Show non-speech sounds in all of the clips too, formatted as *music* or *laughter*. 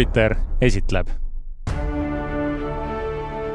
Jupiter esitleb.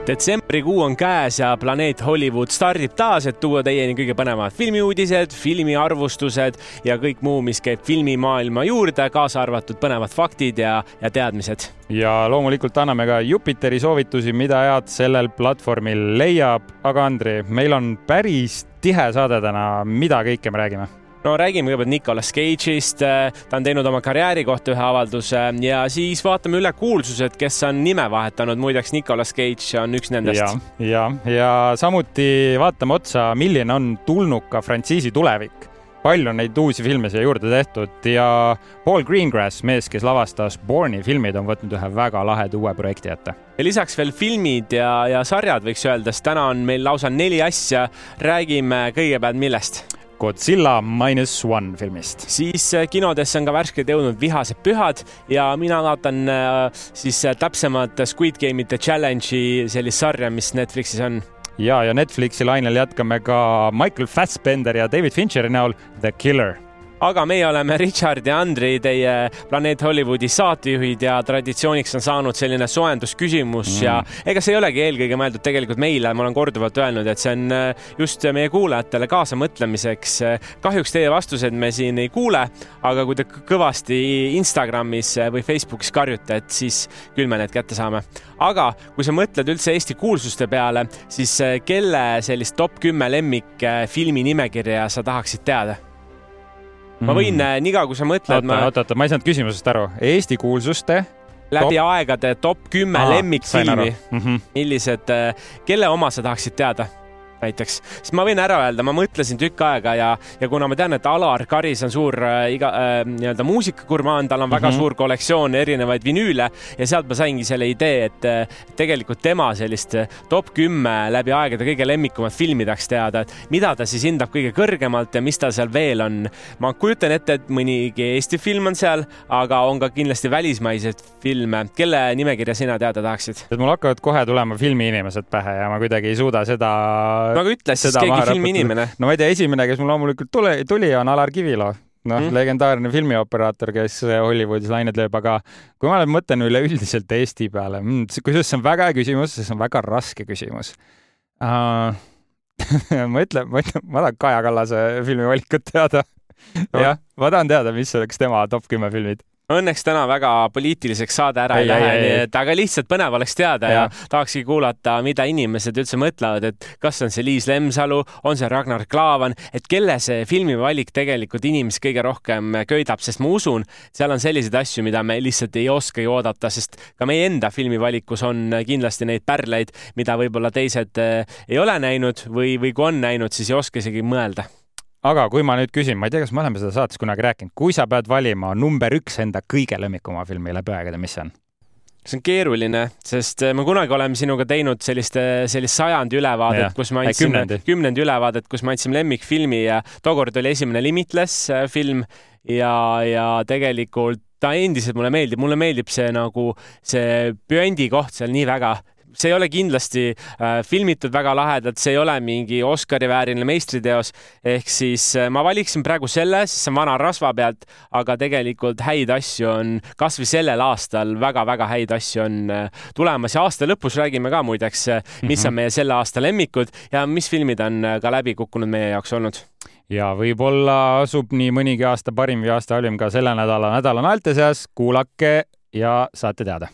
detsembrikuu on käes ja planeet Hollywood stardib taas, et tuua teieni kõige põnevamad filmiuudised, filmiarvustused ja kõik muu, mis käib filmimaailma juurde, kaasa arvatud põnevad faktid ja, ja teadmised. ja loomulikult anname ka Jupiteri soovitusi, mida head sellel platvormil leiab. aga Andri, meil on päris tihe saade täna, mida kõike me räägime no räägime kõigepealt Nicolas Cage'ist, ta on teinud oma karjääri kohta ühe avalduse ja siis vaatame üle kuulsused, kes on nime vahetanud, muideks Nicolas Cage on üks nendest. ja, ja, ja samuti vaatame otsa, milline on tulnuka frantsiisi tulevik palju on neid uusi filme siia juurde tehtud ja Paul Greengrass, mees, kes lavastas Borne'i filmid, on võtnud ühe väga laheda uue projekti ette. ja lisaks veel filmid ja, ja sarjad, võiks öelda, sest täna on meil lausa neli asja. räägime kõigepealt millest? Godzilla Minus One filmist. siis äh, kinodesse on ka värskelt jõudnud Vihased pühad ja mina vaatan äh, siis äh, täpsemalt Squid Game'ite challenge'i sellist sarja, mis Netflixis on ja, ja Netflixi lainel jätkame ka Michael Fassbender ja David Fincheri näol The Killer aga meie oleme Richard ja Andri, teie Planeet Hollywoodi saatejuhid ja traditsiooniks on saanud selline soojendusküsimus mm. ja ega see ei olegi eelkõige mõeldud tegelikult meile, ma olen korduvalt öelnud, et see on äh, just meie kuulajatele kaasamõtlemiseks. kahjuks teie vastuseid me siin ei kuule, aga kui te kõvasti Instagramis või Facebookis karjute, et siis küll me need kätte saame. aga kui sa mõtled üldse Eesti kuulsuste peale, siis äh, kelle sellist top kümme lemmikfilmi nimekirja sa tahaksid teada? Ma võin mm., niikaua kui sa mõtled. oota ma..., oota, oota, ma ei saanud küsimusest aru. Eesti kuulsuste läbi top... aegade top kümme lemmikfilmi mm. -hmm. millised, äh, kelle oma sa tahaksid teada? Näiteks, siis ma võin ära öelda, ma mõtlesin tükk aega ja, ja kuna ma tean, et Alar Karis on suur äh, iga äh, nii-öelda muusikagurmaan, tal on väga mm -hmm. suur kollektsioon erinevaid vinüüle ja sealt ma saingi selle idee, et äh, tegelikult tema sellist äh, top kümme läbi aegade kõige lemmikumat filmi tahaks teada, et mida ta siis hindab kõige kõrgemalt ja mis tal seal veel on. ma kujutan ette, et mõnigi Eesti film on seal, aga on ka kindlasti välismaiseid filme. kelle nimekirja sina teada tahaksid? mul hakkavad kohe tulema filmiinimesed pähe ja ma kuidagi ei suuda seda aga ütle siis keegi filmiinimene. no ma ei tea, esimene, kes mul loomulikult tule, tuli, on Alar Kivilo noh mm., legendaarne filmioperaator, kes Hollywoodis lained lööb, aga kui ma mõtlen üleüldiselt Eesti peale mm,, kusjuures see on väga hea küsimus, see on väga raske küsimus. Uh, *laughs* ma ütlen, ma ütlen, ma tahan Kaja Kallase filmivalikut teada. No.. jah, ma tahan teada, mis oleks tema top kümme filmid Õnneks täna väga poliitiliseks saade ära ei, ei lähe, nii et aga lihtsalt põnev oleks teada ja, ja tahakski kuulata, mida inimesed üldse mõtlevad, et kas on see Liis Lemsalu, on see Ragnar Klavan, et kelle see filmivalik tegelikult inimesi kõige rohkem köidab, sest ma usun, seal on selliseid asju, mida me lihtsalt ei oskagi oodata, sest ka meie enda filmivalikus on kindlasti neid pärleid, mida võib-olla teised eh, ei ole näinud või, või kui on näinud, siis ei oska isegi mõelda aga kui ma nüüd küsin, ma ei tea, kas me oleme seda saates kunagi rääkinud, kui sa pead valima number üks enda kõige lemmikuma filmi läbi aegade, mis see on? see on keeruline, sest äh, me kunagi oleme sinuga teinud sellist, sellist sajandi ülevaadet, kus me andsime, kümnendi. kümnendi ülevaadet, kus me andsime lemmikfilmi ja tookord oli esimene Limitless äh, film. Ja, ja tegelikult ta endiselt mulle meeldib, mulle meeldib see nagu see püendi koht seal nii väga, see ei ole kindlasti äh, filmitud väga lahedalt, see ei ole mingi Oscari vääriline meistriteos. ehk siis äh, ma valiksin praegu selle, sest see on vana rasva pealt, aga tegelikult häid asju on kasvõi sellel aastal väga-väga häid asju on äh, tulemas ja aasta lõpus räägime ka muideks, mis on mhm. meie selle aasta lemmikud ja mis filmid on ka läbi kukkunud meie jaoks olnud ja võib-olla asub nii mõnigi aasta parim või aasta halvim ka selle nädala nädala naelte seas. kuulake ja saate teada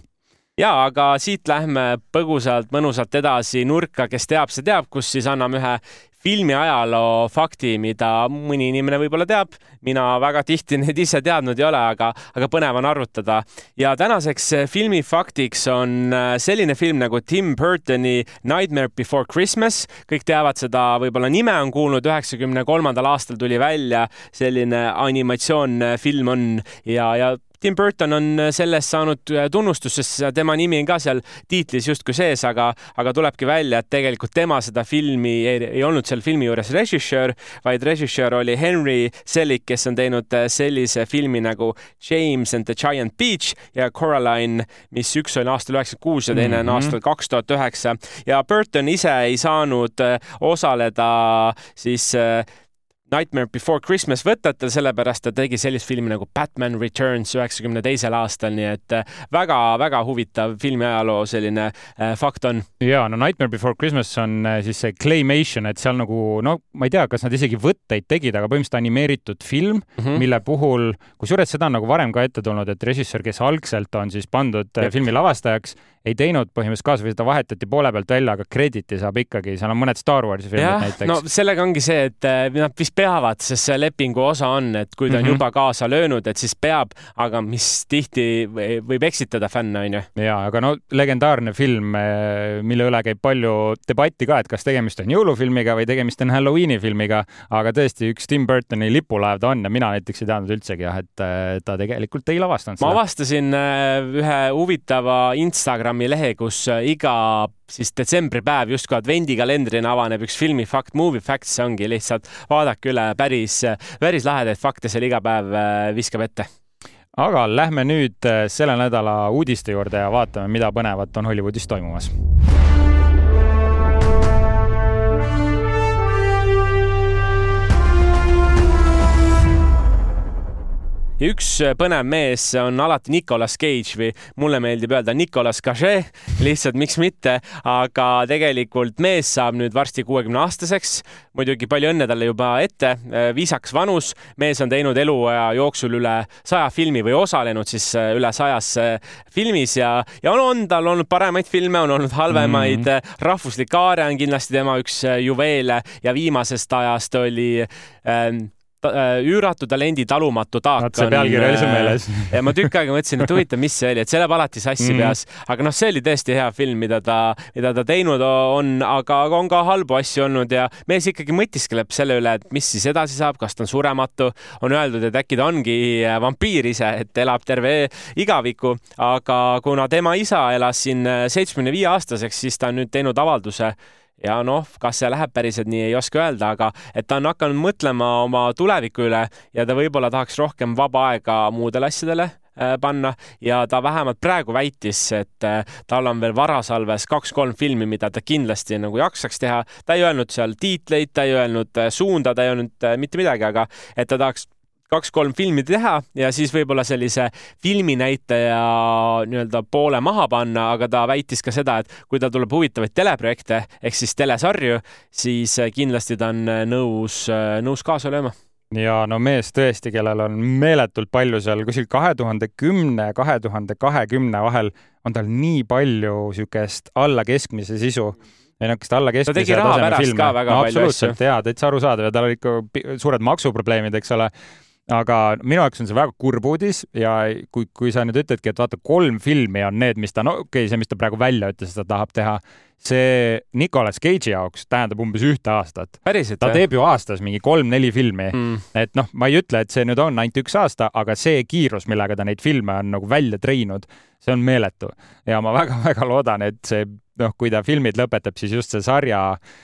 ja aga siit lähme põgusalt, mõnusalt edasi nurka, kes teab, see teab, kus siis anname ühe filmi ajaloo fakti, mida mõni inimene võib-olla teab, mina väga tihti neid ise teadnud ei ole, aga, aga põnev on arvutada. ja tänaseks filmi faktiks on äh, selline film nagu Tim Burtoni Nightmare Before Christmas. kõik teavad seda, võib-olla nime on kuulnud, üheksakümne kolmandal aastal tuli välja selline animatsioonfilm on ja, ja Tim Burton on äh, sellest saanud äh, tunnustust, sest tema nimi on ka seal tiitlis justkui sees, aga, aga tulebki välja, et tegelikult tema seda filmi ei, ei olnud seal filmi juures režissöör, vaid režissöör oli Henry Selick, kes on teinud äh, sellise filmi nagu James and the Giant Beach ja Coraline, mis üks oli aastal üheksakümmend kuus ja teine on mm -hmm. aastal kaks tuhat üheksa ja Burton ise ei saanud osaleda siis Nightmare Before Christmas võtate, sellepärast ta tegi sellist filmi nagu Batman Returns üheksakümne teisel aastal, nii et väga-väga äh, huvitav filmiajaloo selline äh, fakt on. ja no Nightmare Before Christmas on äh, siis see claymation, et seal nagu no ma ei tea, kas nad isegi võtteid tegid, aga põhimõtteliselt animeeritud film mm, -hmm. mille puhul, kusjuures seda on nagu varem ka ette tulnud, et režissöör, kes algselt on siis pandud Jep. filmi lavastajaks, ei teinud põhimõtteliselt kaasa või seda vahetati poole pealt välja, aga krediti saab ikkagi, seal on mõned Star Warsi filmid ja, näiteks. no sellega ongi see, et nad vist peavad, sest see lepingu osa on, et kui ta on mm -hmm. juba kaasa löönud, et siis peab, aga mis tihti võib eksitada fänne, onju. ja, aga no legendaarne film, eh, mille üle käib palju debatti ka, et kas tegemist on jõulufilmiga või tegemist on Halloweeni filmiga, aga tõesti üks Tim Burtoni lipulaev ta on ja mina näiteks ei teadnud üldsegi jah, et eh, ta tegelikult ei lavastanud seda. ma avastasin ühe huvitava Instagrami lehe, kus iga siis detsembripäev justkui advendikalendrina avaneb üks filmifakt, movie facts, ongi lihtsalt vaadake üle, päris, päris lahedaid fakte seal iga päev äh, viskab ette. Aga lähme nüüd äh, selle nädala uudiste juurde ja vaatame, mida põnevat on Hollywoodis toimumas ja üks äh, põnev mees on alati Nicolas Cage või mulle meeldib öelda Nicolas Cage, lihtsalt miks mitte, aga tegelikult mees saab nüüd varsti kuuekümne aastaseks. muidugi palju õnne talle juba ette, äh, viisakas vanus, mees on teinud eluaja jooksul üle saja filmi või osalenud siis äh, üle sajas filmis ja, ja on, on tal olnud paremaid filme, on olnud halvemaid mm. -hmm. rahvuslik aare on kindlasti tema üks juveele ja viimasest ajast oli ähm, Äh, üüratu talendi talumatu taak Vaat see pealkiri oli sul äh, meeles *laughs* ja ma tükk aega mõtlesin, et huvitav, mis see oli, et see läheb alati sassi mm. peas, aga noh, see oli tõesti hea film, mida ta, mida ta teinud on, aga on ka halbu asju olnud ja mees ikkagi mõtiskleb selle üle, et mis siis edasi saab, kas ta on surematu. on öeldud, et äkki ta ongi äh, vampiir ise, et elab terve igaviku, aga kuna tema isa elas siin seitsmekümne viie aastaseks, siis ta on nüüd teinud avalduse ja noh, kas see läheb päriselt nii, ei oska öelda, aga et ta on hakanud mõtlema oma tuleviku üle ja ta võib-olla tahaks rohkem vaba aega muudele asjadele äh, panna ja ta vähemalt praegu väitis, et äh, tal on veel varasalves kaks-kolm filmi, mida ta kindlasti nagu jaksaks teha. ta ei öelnud seal tiitleid, ta ei öelnud äh, suunda, ta ei öelnud mitte midagi, aga et ta tahaks kaks-kolm filmi teha ja siis võib-olla sellise filminäitaja nii-öelda poole maha panna, aga ta väitis ka seda, et kui tal tuleb huvitavaid teleprojekte ehk siis telesarju, siis kindlasti ta on nõus, nõus kaasa lööma. Ja no mees tõesti, kellel on meeletult palju seal kuskil kahe tuhande kümne, kahe tuhande kahekümne vahel on tal nii palju siukest alla keskmise sisu või niisugust alla keskmise ta tegi raha pärast ka väga no, palju asju. jaa, täitsa arusaadav ja tal olid ikka suured maksuprobleemid, eks ole aga minu jaoks on see väga kurb uudis ja kui, kui sa nüüd ütledki, et vaata, kolm filmi on need, mis ta, no okei okay,, see, mis ta praegu välja ütles, ta tahab teha, see Nicolas Cage'i jaoks tähendab umbes ühte aastat. ta või? teeb ju aastas mingi kolm-neli filmi mm.. et noh, ma ei ütle, et see nüüd on ainult üks aasta, aga see kiirus, millega ta neid filme on nagu välja treeninud, see on meeletu ja ma väga-väga loodan, et see noh, kui ta filmid lõpetab, siis just see sarja äh,,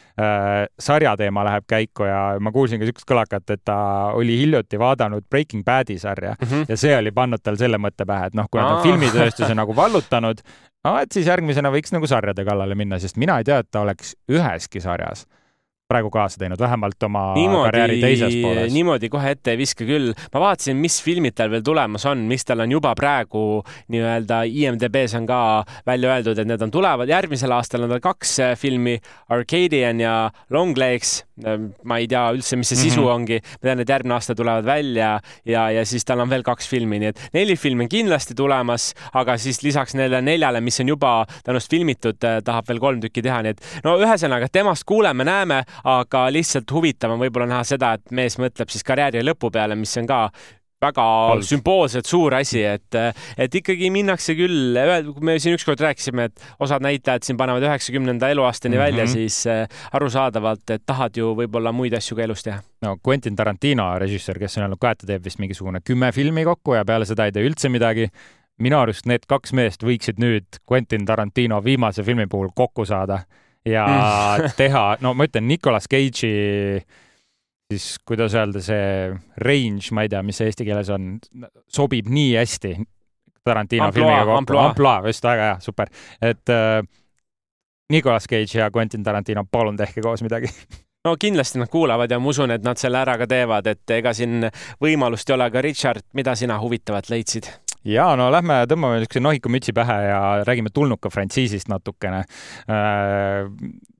sarja teema läheb käiku ja ma kuulsin ka siukest kõlakat, et ta oli hiljuti vaadanud Breaking Badi sarja mm -hmm. ja see oli pannud tal selle mõtte pähe, et noh, kui nad on filmitööstuse nagu vallutanud, et siis järgmisena võiks nagu sarjade kallale minna, sest mina ei tea, et ta oleks üheski sarjas praegu kaasa teinud, vähemalt oma niimoodi, karjääri teises pooles. niimoodi kohe ette ei viska küll. ma vaatasin, mis filmid tal veel tulemas on, mis tal on juba praegu nii-öelda IMDB-s on ka välja öeldud, et need on tulevad. järgmisel aastal on tal kaks äh, filmi, Arcadian ja Longlegs. Ähm, ma ei tea üldse, mis see sisu mm -hmm. ongi. ma tean, et järgmine aasta tulevad välja ja, ja siis tal on veel kaks filmi, nii et neli filmi on kindlasti tulemas, aga siis lisaks neile neljale, mis on juba tänust filmitud, äh, tahab veel kolm tükki teha, nii et no ühesõnaga temast kuuleme-näeme aga lihtsalt huvitav on võib-olla näha seda, et mees mõtleb siis karjääri lõpu peale, mis on ka väga Halb. sümboolselt suur asi, et, et ikkagi minnakse küll, kui me siin ükskord rääkisime, et osad näitajad siin panevad üheksakümnenda eluaastani mm -hmm. välja, siis äh, arusaadavalt, et tahad ju võib-olla muid asju ka elus teha. no Quentin Tarantino, režissöör, kes on öelnud ka, et ta teeb vist mingisugune kümme filmi kokku ja peale seda ei tee üldse midagi. minu arust need kaks meest võiksid nüüd Quentin Tarantino viimase filmi puhul kokku saada ja mm. *laughs* teha, no ma ütlen, Nicolas Cage'i siis kuidas öelda, see range, ma ei tea, mis see eesti keeles on, sobib nii hästi Tarantino Amploa, filmiga kokku. ampluaa, just väga hea, super, et äh, Nicolas Cage ja Quentin Tarantino, palun tehke koos midagi *laughs* no kindlasti nad kuulavad ja ma usun, et nad selle ära ka teevad, et ega siin võimalust ei ole, aga Richard, mida sina huvitavat leidsid? Ja no lähme tõmbame niisuguse nohikumütsi pähe ja räägime tulnuka frantsiisist natukene. Äh,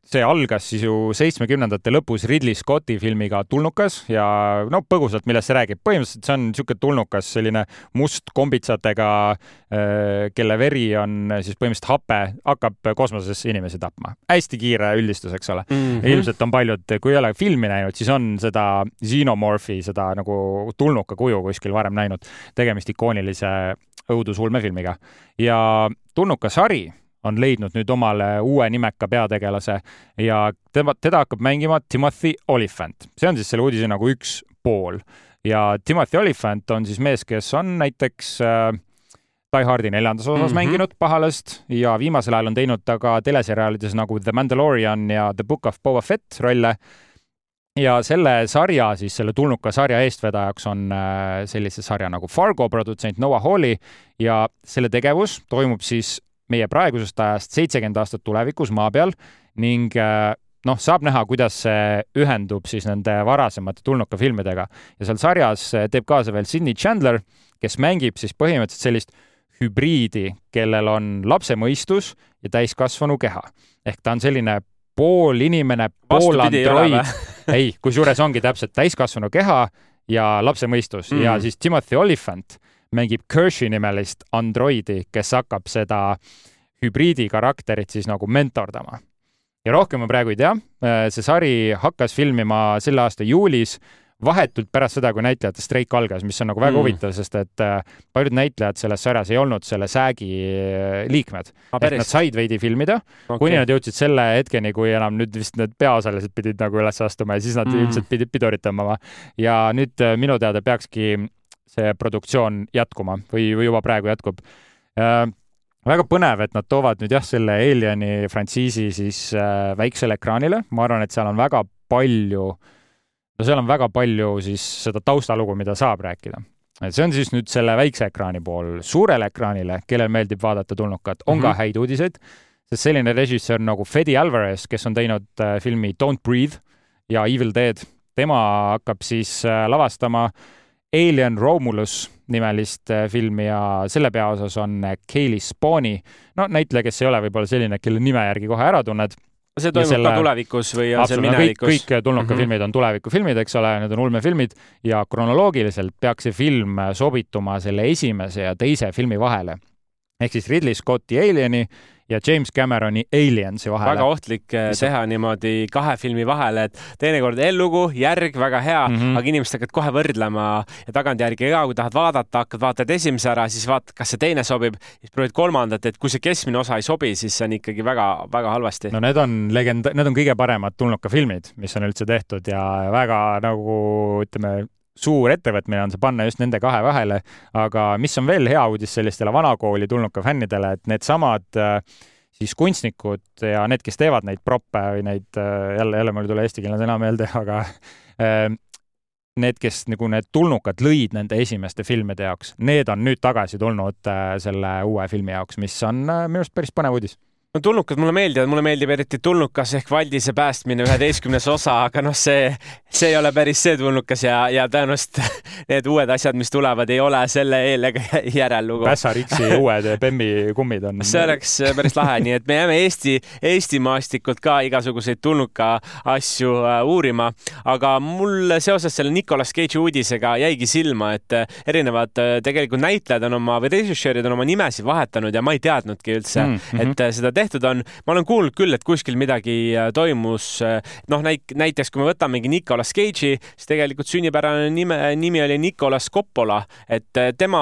see algas siis ju seitsmekümnendate lõpus Ridley Scotti filmiga Tulnukas ja no põgusalt, millest see räägib. põhimõtteliselt see on niisugune tulnukas, selline must kombitsatega, äh, kelle veri on siis põhimõtteliselt hape, hakkab kosmoses inimesi tapma. hästi kiire üldistus, eks ole mm. -hmm. ilmselt on paljud, kui ei ole filmi näinud, siis on seda xenomorphi, seda nagu tulnuka kuju kuskil varem näinud. tegemist ikoonilise õudusulmefilmiga ja tulnuka sari on leidnud nüüd omale uue nimeka peategelase ja tema, teda hakkab mängima Timothy Olyphant. see on siis selle uudise nagu üks pool ja Timothy Olyphant on siis mees, kes on näiteks äh, Die Hardi neljandas osas mm -hmm. mänginud pahalast ja viimasel ajal on teinud ta ka teleseriaalides nagu The Mandalorian ja The Book of Boba Fett rolle. ja selle sarja, siis selle tulnuka sarja eestvedajaks on äh, sellise sarja nagu Fargo produtsent Noah Hawley ja selle tegevus toimub siis meie praegusest ajast seitsekümmend aastat tulevikus maa peal ning äh, noh, saab näha, kuidas see ühendub siis nende varasemate tulnuka filmidega ja seal sarjas äh, teeb kaasa veel Sydney Chandler, kes mängib siis põhimõtteliselt sellist hübriidi, kellel on lapse mõistus ja täiskasvanu keha. ehk ta on selline pool inimene, pool android. *laughs* ei, kusjuures ongi täpselt täiskasvanu keha ja lapse mõistus mm. ja siis Timothy Olyphant mängib Kershi nimelist androidi, kes hakkab seda hübriidi karakterit siis nagu mentordama. ja rohkem ma praegu ei tea, see sari hakkas filmima selle aasta juulis, vahetult pärast seda, kui näitlejate streik algas, mis on nagu väga mm. huvitav, sest et äh, paljud näitlejad selles sarjas ei olnud selle säägi äh, liikmed ehk nad said veidi filmida okay., kuni nad jõudsid selle hetkeni, kui enam nüüd vist need peaosalised pidid nagu üles astuma ja siis nad mm. ilmselt pidid pidurit tõmbama. ja nüüd äh, minu teada peakski see produktsioon jätkuma või, või juba praegu jätkub äh,. väga põnev, et nad toovad nüüd jah, selle Alieni frantsiisi siis äh, väiksele ekraanile, ma arvan, et seal on väga palju, no seal on väga palju siis seda taustalugu, mida saab rääkida et see on siis nüüd selle väikse ekraani pool. suurele ekraanile, kellel meeldib vaadata tulnukat, on mm -hmm. ka mhm. häid uudiseid, sest selline režissöör nagu Fede Alvarez, kes on teinud äh, filmi Don't Breathe ja Evil Dead, tema hakkab siis lavastama äh, Alien Romulus nimelist äh, filmi ja selle peaosas on Kaylee äh, Spawni. no näitleja, kes ei ole võib-olla selline, kelle nime järgi kohe ära tunned. see toimub selle... ka tulevikus või on see minevikus? kõik, kõik tulnuka mm -hmm. filmid on tulevikufilmid, eks ole, need on ulmefilmid ja kronoloogiliselt peaks see film sobituma selle esimese ja teise filmi vahele. ehk siis Ridley Scotti Alieni ja James Cameroni Aliensi vahele. väga ohtlik eh, Mis... teha niimoodi kahe filmi vahele, et teinekord eellugu, järg väga hea mm, -hmm. aga inimesed hakkavad kohe võrdlema ja tagantjärgi ka, kui tahad vaadata, hakkad vaatad esimese ära, siis vaatad, kas see teine sobib, siis proovid kolmandat, et kui see keskmine osa ei sobi, siis see on ikkagi väga-väga halvasti. no need on legend, need on kõige paremad tulnukafilmid, mis on üldse tehtud ja väga nagu ütleme, suur ettevõtmine on see panna just nende kahe vahele, aga mis on veel hea uudis sellistele vanakooli tulnuka fännidele, et needsamad äh, siis kunstnikud ja need, kes teevad neid proppe või neid, äh, jälle, jälle mul ei tule eestikeelne sõna meelde, aga äh, need, kes nagu need tulnukad lõid nende esimeste filmide jaoks, need on nüüd tagasi tulnud selle uue filmi jaoks, mis on minu arust päris põnev uudis no tulnukad mulle meeldivad, mulle meeldib eriti tulnukas ehk Valdise päästmine üheteistkümnes osa, aga noh, see, see ei ole päris see tulnukas ja, ja tõenäoliselt *laughs* need uued asjad, mis tulevad, ei ole selle eel ega järel lugu. Pässa-Riksi *laughs* uued Bemmi kummid on. see oleks päris lahe, nii et me jääme Eesti, Eesti maastikult ka igasuguseid tulnuka asju äh, uurima, aga mul seoses selle Nicolas Cage'i uudisega jäigi silma, et äh, erinevad äh, tegelikult näitlejad on oma või režissöörid on oma nimesid vahetanud ja ma ei teadnudki üldse mm, -hmm. et seda tehti tehtud on, ma olen kuulnud küll, et kuskil midagi äh, toimus, äh, noh, näiteks kui me võtamegi Nicolas Cage'i, siis tegelikult sünnipärane nime, nimi oli Nicolas Coppola, et äh, tema,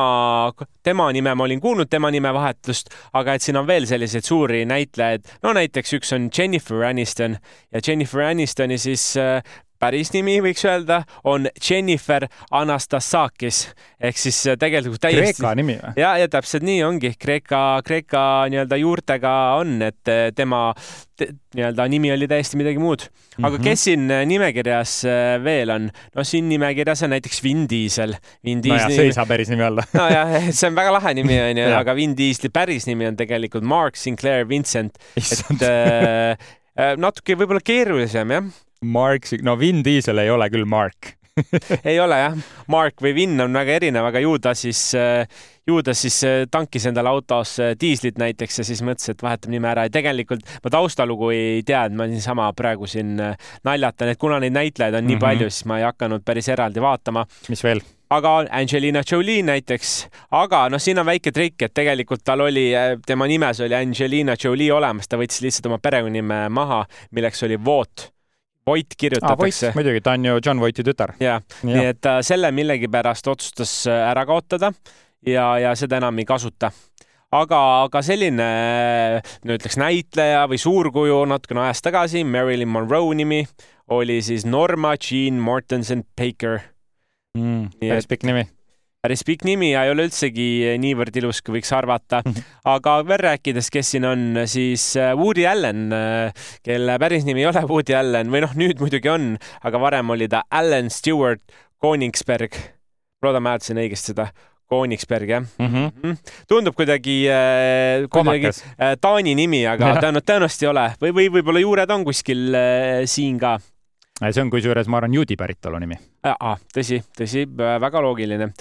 tema nime ma olin kuulnud, tema nimevahetust, aga et siin on veel selliseid suuri näitlejaid, no näiteks üks on Jennifer Aniston. Ja Jennifer Anistoni siis päris nimi võiks öelda, on Jennifer Anastasakis ehk siis äh, tegelikult täiesti. Kreeka nimi või? ja, ja täpselt nii ongi, Kreeka, Kreeka nii-öelda juurtega on, et äh, tema te, nii-öelda nimi oli täiesti midagi muud. aga mm -hmm. kes siin äh, nimekirjas veel on? no siin nimekirjas on näiteks Vin Diesel. Nojah, see ei saa päris nimi olla *laughs* nojah, see on väga lahe nimi onju, *laughs* aga Vin Dieseli päris nimi on tegelikult Mark Sinclair Vincent. et natuke võib-olla keerulisem jah Mark, no Vin Diesel ei ole küll Mark *laughs* ei ole jah, Mark või Vin on väga erinev, aga ju ta siis, ju ta siis tankis endale autos diislit näiteks ja siis mõtles, et vahetab nime ära ja tegelikult ma taustalugu ei teadnud, ma niisama praegu siin naljatan, et kuna neid näitlejaid on nii mm -hmm. palju, siis ma ei hakanud päris eraldi vaatama. mis veel? aga Angelina Jolie näiteks, aga noh, siin on väike trikk, et tegelikult tal oli, tema nimes oli Angelina Jolie olemas, ta võttis lihtsalt oma perekonnanime maha, milleks oli Voot Voit kirjutatakse ah,. muidugi, ta on ju John Voiti tütar. jah, nii et ta selle millegipärast otsustas äh, ära kaotada ja, ja seda enam ei kasuta aga, aga selline, no ütleks näitleja või suurkuju natukene ajas tagasi, Marilyn Monroe nimi oli siis Norma Jean Mortensen Baker mm,. päris pikk nimi päris pikk nimi ja ei ole üldsegi niivõrd ilus, kui võiks arvata. aga veel rääkides, kes siin on, siis äh, Woody Allen, äh, kelle päris nimi ei ole Woody Allen või noh, nüüd muidugi on, aga varem oli ta Allan Stewart Koningsberg. loodame, hääldasin õigesti seda. Koningsberg jah mm. -hmm. tundub kuidagi äh,, kuidagi äh, Taani nimi, aga *laughs* tõenäoliselt, tõenäoliselt ei ole või, või võib-olla juured on kuskil äh, siin ka see on kusjuures, ma arvan, juudi päritolu nimi. Tõsi, tõsi, väga loogiline.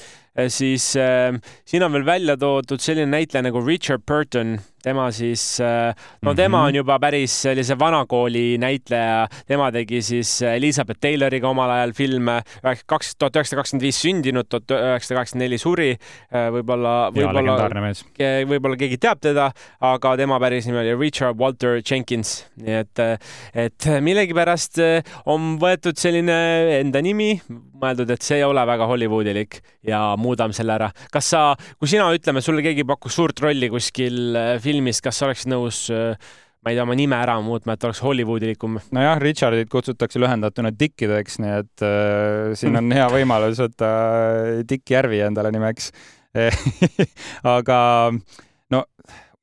siis äh, siin on veel välja toodud selline näitleja nagu Richard Burton tema siis, äh, no tema mm -hmm. on juba päris sellise vanakooli näitleja, tema tegi siis Elizabeth Tayloriga omal ajal filme, kaks, tuhat üheksasada kakskümmend viis sündinud, tuhat üheksasada kaheksakümmend neli suri, äh, võib-olla, võib-olla, võib-olla keegi teab teda, aga tema päris nimi oli Richard Walter Jenkins, nii et, et millegipärast on võetud selline enda nimi, mõeldud, et see ei ole väga Hollywoodilik ja muudame selle ära. kas sa, kui sina, ütleme, sulle keegi pakkus suurt rolli kuskil filmis, filmis, kas sa oleksid nõus äh, ma ei tea, oma nime ära muutma, et oleks Hollywoodilikum. nojah, Richardit kutsutakse lühendatuna Dickideks, nii et äh, siin on hea võimalus võtta Dick Järvi endale nimeks *laughs* aga no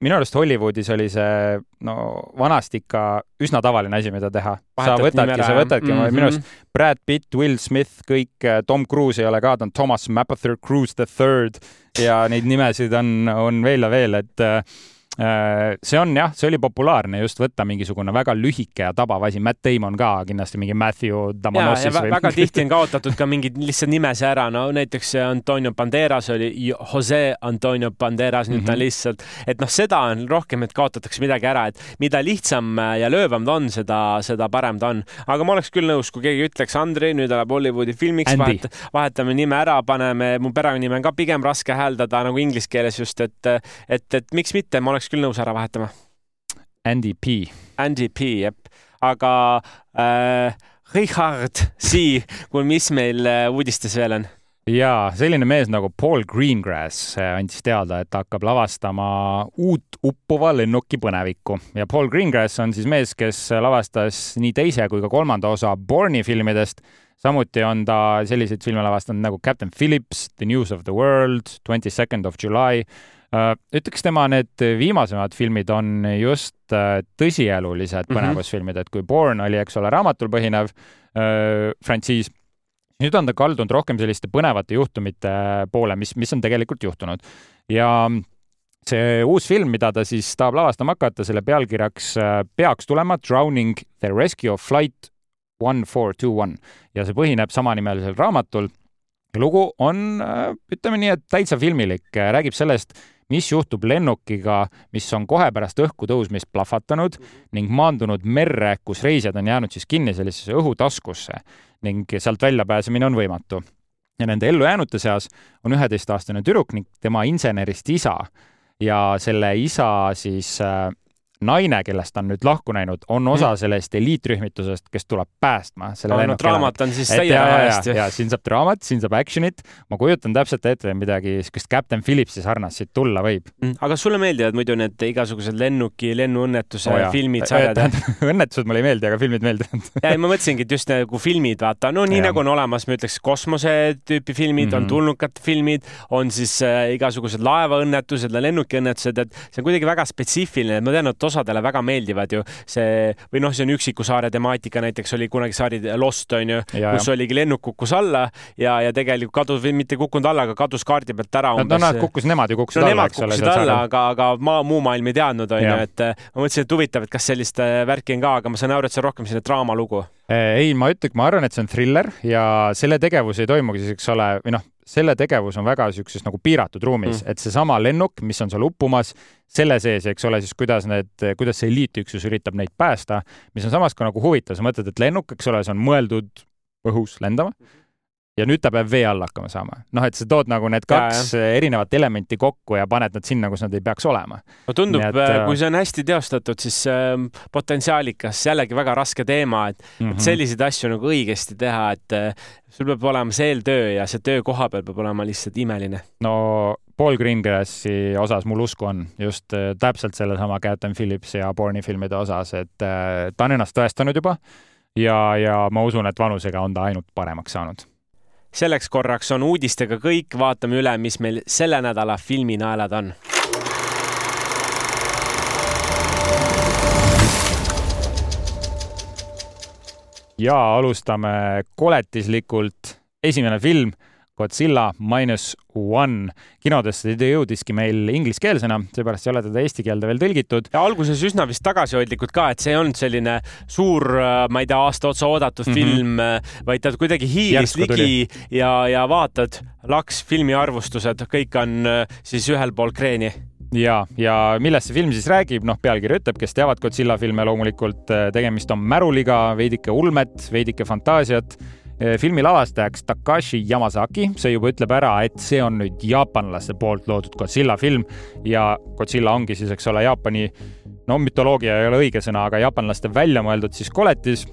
minu arust Hollywoodis oli see no vanasti ikka üsna tavaline asi, mida teha. sa võtadki, sa võtadki mm, -hmm. minu arust Brad Pitt, Will Smith, kõik, äh, Tom Cruise ei ole ka, ta on Thomas Mapother Cruise the third ja neid nimesid on, on veel ja veel, et Äh, see on jah, see oli populaarne just võtta mingisugune väga lühike ja tabav asi, Matt Damon ka kindlasti mingi Matthew Damonosis või väga tihti on *laughs* kaotatud ka mingid lihtsalt nimese ära, no näiteks Antonio Banderas oli Jose Antonio Banderas, nüüd mm -hmm. ta on mhm. lihtsalt, et noh, seda on rohkem, et kaotatakse midagi ära, et mida lihtsam ja löövam ta on, seda, seda parem ta on. aga ma oleks küll nõus, kui keegi ütleks, Andrei, nüüd läheb Hollywoodi filmiks, vahet, vahetame nime ära, paneme, mu perekonnanime on ka pigem raske hääldada nagu inglise keeles just, et, et, et miks mitte, ma oleks oleks küll nõus ära vahetama. Andy P. Andy P, jep. aga äh, Richard C, kui mis meil äh, uudistes veel on? jaa, selline mees nagu Paul Greengrass äh, andis teada, et ta hakkab lavastama uut uppuva lennuki põnevikku ja Paul Greengrass on siis mees, kes lavastas nii teise kui ka kolmanda osa Borni filmidest. samuti on ta selliseid filme lavastanud nagu Captain Phillips, The News of the World, Twenty Second of July ütleks tema need viimasemad filmid on just äh, tõsielulised mhm. põnevusfilmid, et kui Born oli, eks ole, raamatul põhinev äh, frantsiis, nüüd on ta kaldunud rohkem selliste põnevate juhtumite poole, mis, mis on tegelikult juhtunud. ja see uus film, mida ta siis tahab lavastama hakata, selle pealkirjaks peaks tulema Drowning the Rescue of Flight One Four Two One ja see põhineb samanimelisel raamatul. lugu on, ütleme nii, et täitsa filmilik, räägib sellest, mis juhtub lennukiga, mis on kohe pärast õhku tõusmist plahvatanud ning maandunud merre, kus reisijad on jäänud siis kinni sellisesse õhutaskusse ning sealt väljapääsemine on võimatu. ja nende ellujäänute seas on üheteistaastane tüdruk ning tema insenerist isa ja selle isa siis äh, naine, kellest on nüüd lahku näinud, on osa mm. sellest eliitrühmitusest, kes tuleb päästma selle no, no draamat on siis täie raha eest ja siin saab draamat, siin saab action'it, ma kujutan täpselt ette, midagi siukest Captain Phillipsi sarnast siit tulla võib mm.. aga sulle meeldivad muidu need igasugused lennuki, lennuõnnetuse oh, filmid, sarjad? *laughs* õnnetused mulle ei meeldi, aga filmid meeldivad *laughs* ja ma mõtlesingi, et just nagu filmid, vaata, no nii ja. nagu on olemas, ma ütleks kosmose tüüpi filmid mm, -hmm. on tulnukate filmid, on siis äh, igasugused laevaõnnetused, lennukiõnnetused, et see on kuidagi väga spetsiifiline, ma tean, et osadele väga meeldivad ju see või noh, see on üksiku saare temaatika, näiteks oli kunagi sari Lost on ju, kus oligi lennuk kukkus alla ja, ja tegelikult kadus või mitte kukkunud alla, aga kadus kaardi pealt ära umbes. no nad kukkus, nemad ju kukkusid no, alla, eks ole. alla, aga, aga maa, muu maailm ei teadnud, on ju, et äh, ma mõtlesin, et huvitav, et kas sellist äh, värki on ka, aga ma saan aru, et see on rohkem selline draamalugu. ei, ma ütleks, ma arvan, et see on thriller ja selle tegevus ei toimugi siis, eks ole, või noh, selle tegevus on väga niisuguses nagu piiratud ruumis mm., et seesama lennuk, mis on seal uppumas, selle sees, eks ole, siis kuidas need, kuidas see eliitüksus üritab neid päästa, mis on samas ka nagu huvitav, sa mõtled, et lennuk, eks ole, see on mõeldud õhus lendama mm. Ja nüüd ta peab vee all hakkama saama. noh, et sa tood nagu need kaks ja, erinevat elementi kokku ja paned nad sinna, kus nad ei peaks olema. no tundub, et, äh, kui see on hästi teostatud, siis äh, potentsiaalikas, jällegi väga raske teema, et mm -hmm. selliseid asju nagu õigesti teha, et äh, sul peab olema see eeltöö ja see töö koha peal peab olema lihtsalt imeline. no Paul Greengrassi osas mul usku on just äh, täpselt sellesama Captain Phillips ja Bourne'i filmide osas, et äh, ta on ennast tõestanud juba ja, ja ma usun, et vanusega on ta ainult paremaks saanud selleks korraks on uudistega kõik, vaatame üle, mis meil selle nädala filminaelad on. ja alustame koletislikult. esimene film Godzilla Minus One. kinodesse ta jõudiski meil ingliskeelsena, seepärast ei ole teda eesti keelde veel tõlgitud. ja alguses üsna vist tagasihoidlikud ka, et see ei olnud selline suur, äh, ma ei tea, aasta otsa oodatud mm -hmm. film, äh, vaid ta kuidagi hiilis ligi ja, ja vaatad, laks, filmi arvustused, kõik on äh, siis ühel pool kreeni ja, ja millest see film siis räägib, noh, pealkiri ütleb, kes teavad Godzilla filme, loomulikult tegemist on märuliga, veidike ulmet, veidike fantaasiat filmi lavastajaks Takashi Yamazaki, see juba ütleb ära, et see on nüüd jaapanlaste poolt loodud Godzilla film ja Godzilla ongi siis, eks ole, Jaapani, no mütoloogia ei ole õige sõna, aga jaapanlaste välja mõeldud siis koletis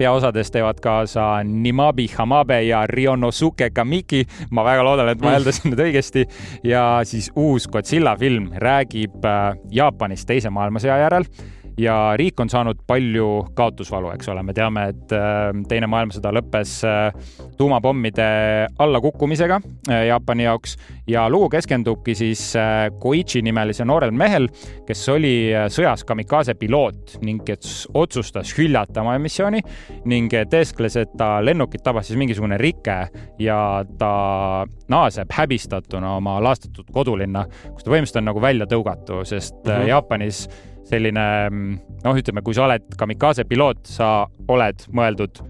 peaosades teevad kaasa Nimabi Hamabe ja Rionosuke Kamiki. ma väga loodan, et ma hääldasin nüüd õigesti. ja siis uus Godzilla film räägib äh, Jaapanist Teise maailmasõja järel ja riik on saanud palju kaotusvalu, eks ole, me teame, et äh, Teine maailmasõda lõppes äh, tuumapommide allakukkumisega äh, Jaapani jaoks ja lugu keskendubki siis Koichi nimelise noorel mehel, kes oli sõjas kamikaze piloot ning kes otsustas hüljata oma missiooni ning teeskles, et ta lennukit tabas siis mingisugune rike ja ta naaseb häbistatuna oma laastatud kodulinna, kus ta põhimõtteliselt on nagu välja tõugatu, sest mm -hmm. Jaapanis selline noh, ütleme, kui sa oled kamikaze piloot, sa oled mõeldud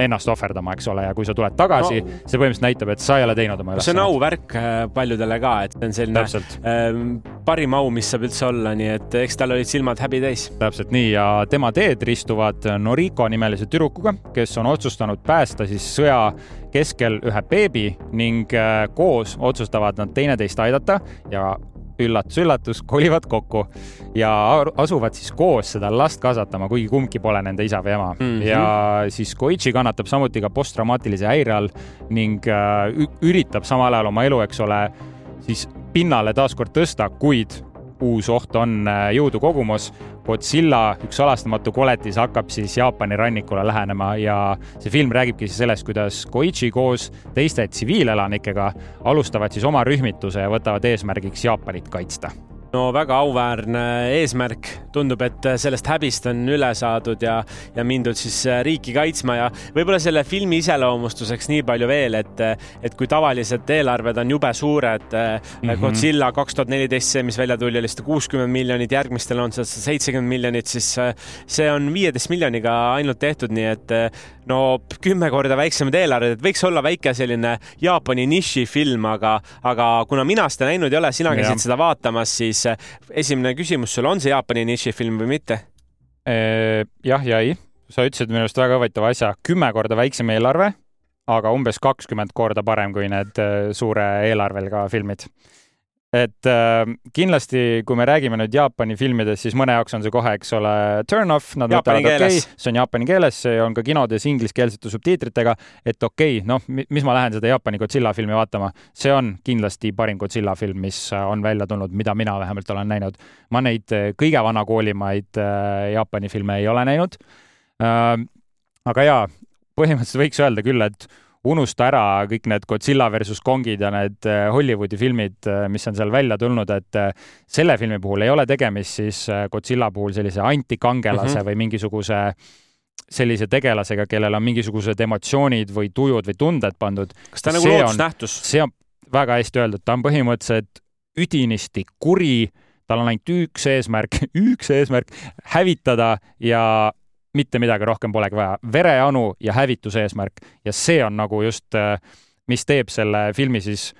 ennast ohverdama, eks ole, ja kui sa tuled tagasi no,, see põhimõtteliselt näitab, et sa ei ole teinud oma ülesannet. see on auvärk äh, paljudele ka, et see on selline äh, parim au, mis saab üldse olla, nii et eks tal olid silmad häbi täis. täpselt nii ja tema teed ristuvad Noriko nimelise tüdrukuga, kes on otsustanud päästa siis sõja keskel ühe beebi ning äh, koos otsustavad nad teineteist aidata ja üllatus-üllatus, kolivad kokku ja asuvad siis koos seda last kasvatama, kuigi kumbki pole nende isa või ema mm. -hmm. ja siis Koichi kannatab samuti ka posttraumaatilise häire all ning äh, üritab samal ajal oma elu, eks ole, siis pinnale taaskord tõsta, kuid uus oht on äh, jõudu kogumas. Godzilla, üks salastamatu koletis, hakkab siis Jaapani rannikule lähenema ja see film räägibki siis sellest, kuidas Koichi koos teiste tsiviilelanikega alustavad siis oma rühmituse ja võtavad eesmärgiks Jaapanit kaitsta no väga auväärne eesmärk, tundub, et sellest häbist on üle saadud ja, ja mindud siis riiki kaitsma ja võib-olla selle filmi iseloomustuseks nii palju veel, et, et kui tavaliselt eelarved on jube suured mm, -hmm. Godzilla kaks tuhat neliteist, see, mis välja tuli, oli sada kuuskümmend miljonit, järgmistel on sada seitsekümmend miljonit, siis see on viieteist miljoniga ainult tehtud, nii et no kümme korda väiksemad eelarved, et võiks olla väike selline Jaapani nišifilm, aga, aga kuna mina seda näinud ei ole, sina käisid seda vaatamas, siis esimene küsimus sul, on see Jaapani nišifilm või mitte? jah ja ei, sa ütlesid minu arust väga huvitava asja, kümme korda väiksem eelarve, aga umbes kakskümmend korda parem kui need suure eelarvega filmid et äh, kindlasti, kui me räägime nüüd Jaapani filmidest, siis mõne jaoks on see kohe, eks ole, turn off, nad mõtlevad, okei okay,, see on jaapani keeles, see on ka kinodes ingliskeelsete subtiitritega, et okei okay,, noh, mis ma lähen seda Jaapani Godzilla filmi vaatama, see on kindlasti parim Godzilla film, mis on välja tulnud, mida mina vähemalt olen näinud. ma neid äh, kõige vanakoolimaid äh, Jaapani filme ei ole näinud äh,. aga jaa, põhimõtteliselt võiks öelda küll, et unusta ära kõik need Godzilla versus Kongid ja need äh, Hollywoodi filmid, äh, mis on seal välja tulnud, et äh, selle filmi puhul ei ole tegemist siis Godzilla puhul sellise antikangelase mm -hmm. või mingisuguse sellise tegelasega, kellel on mingisugused emotsioonid või tujud või tunded pandud. kas ta on nagu loodusnähtus? see on väga hästi öeldud, ta on põhimõtteliselt üdinisti kuri, tal on ainult üks eesmärk, *laughs* üks eesmärk hävitada ja mitte midagi rohkem polegi vaja, vereanu ja hävituse eesmärk. Ja see on nagu just, äh, mis teeb selle filmi siis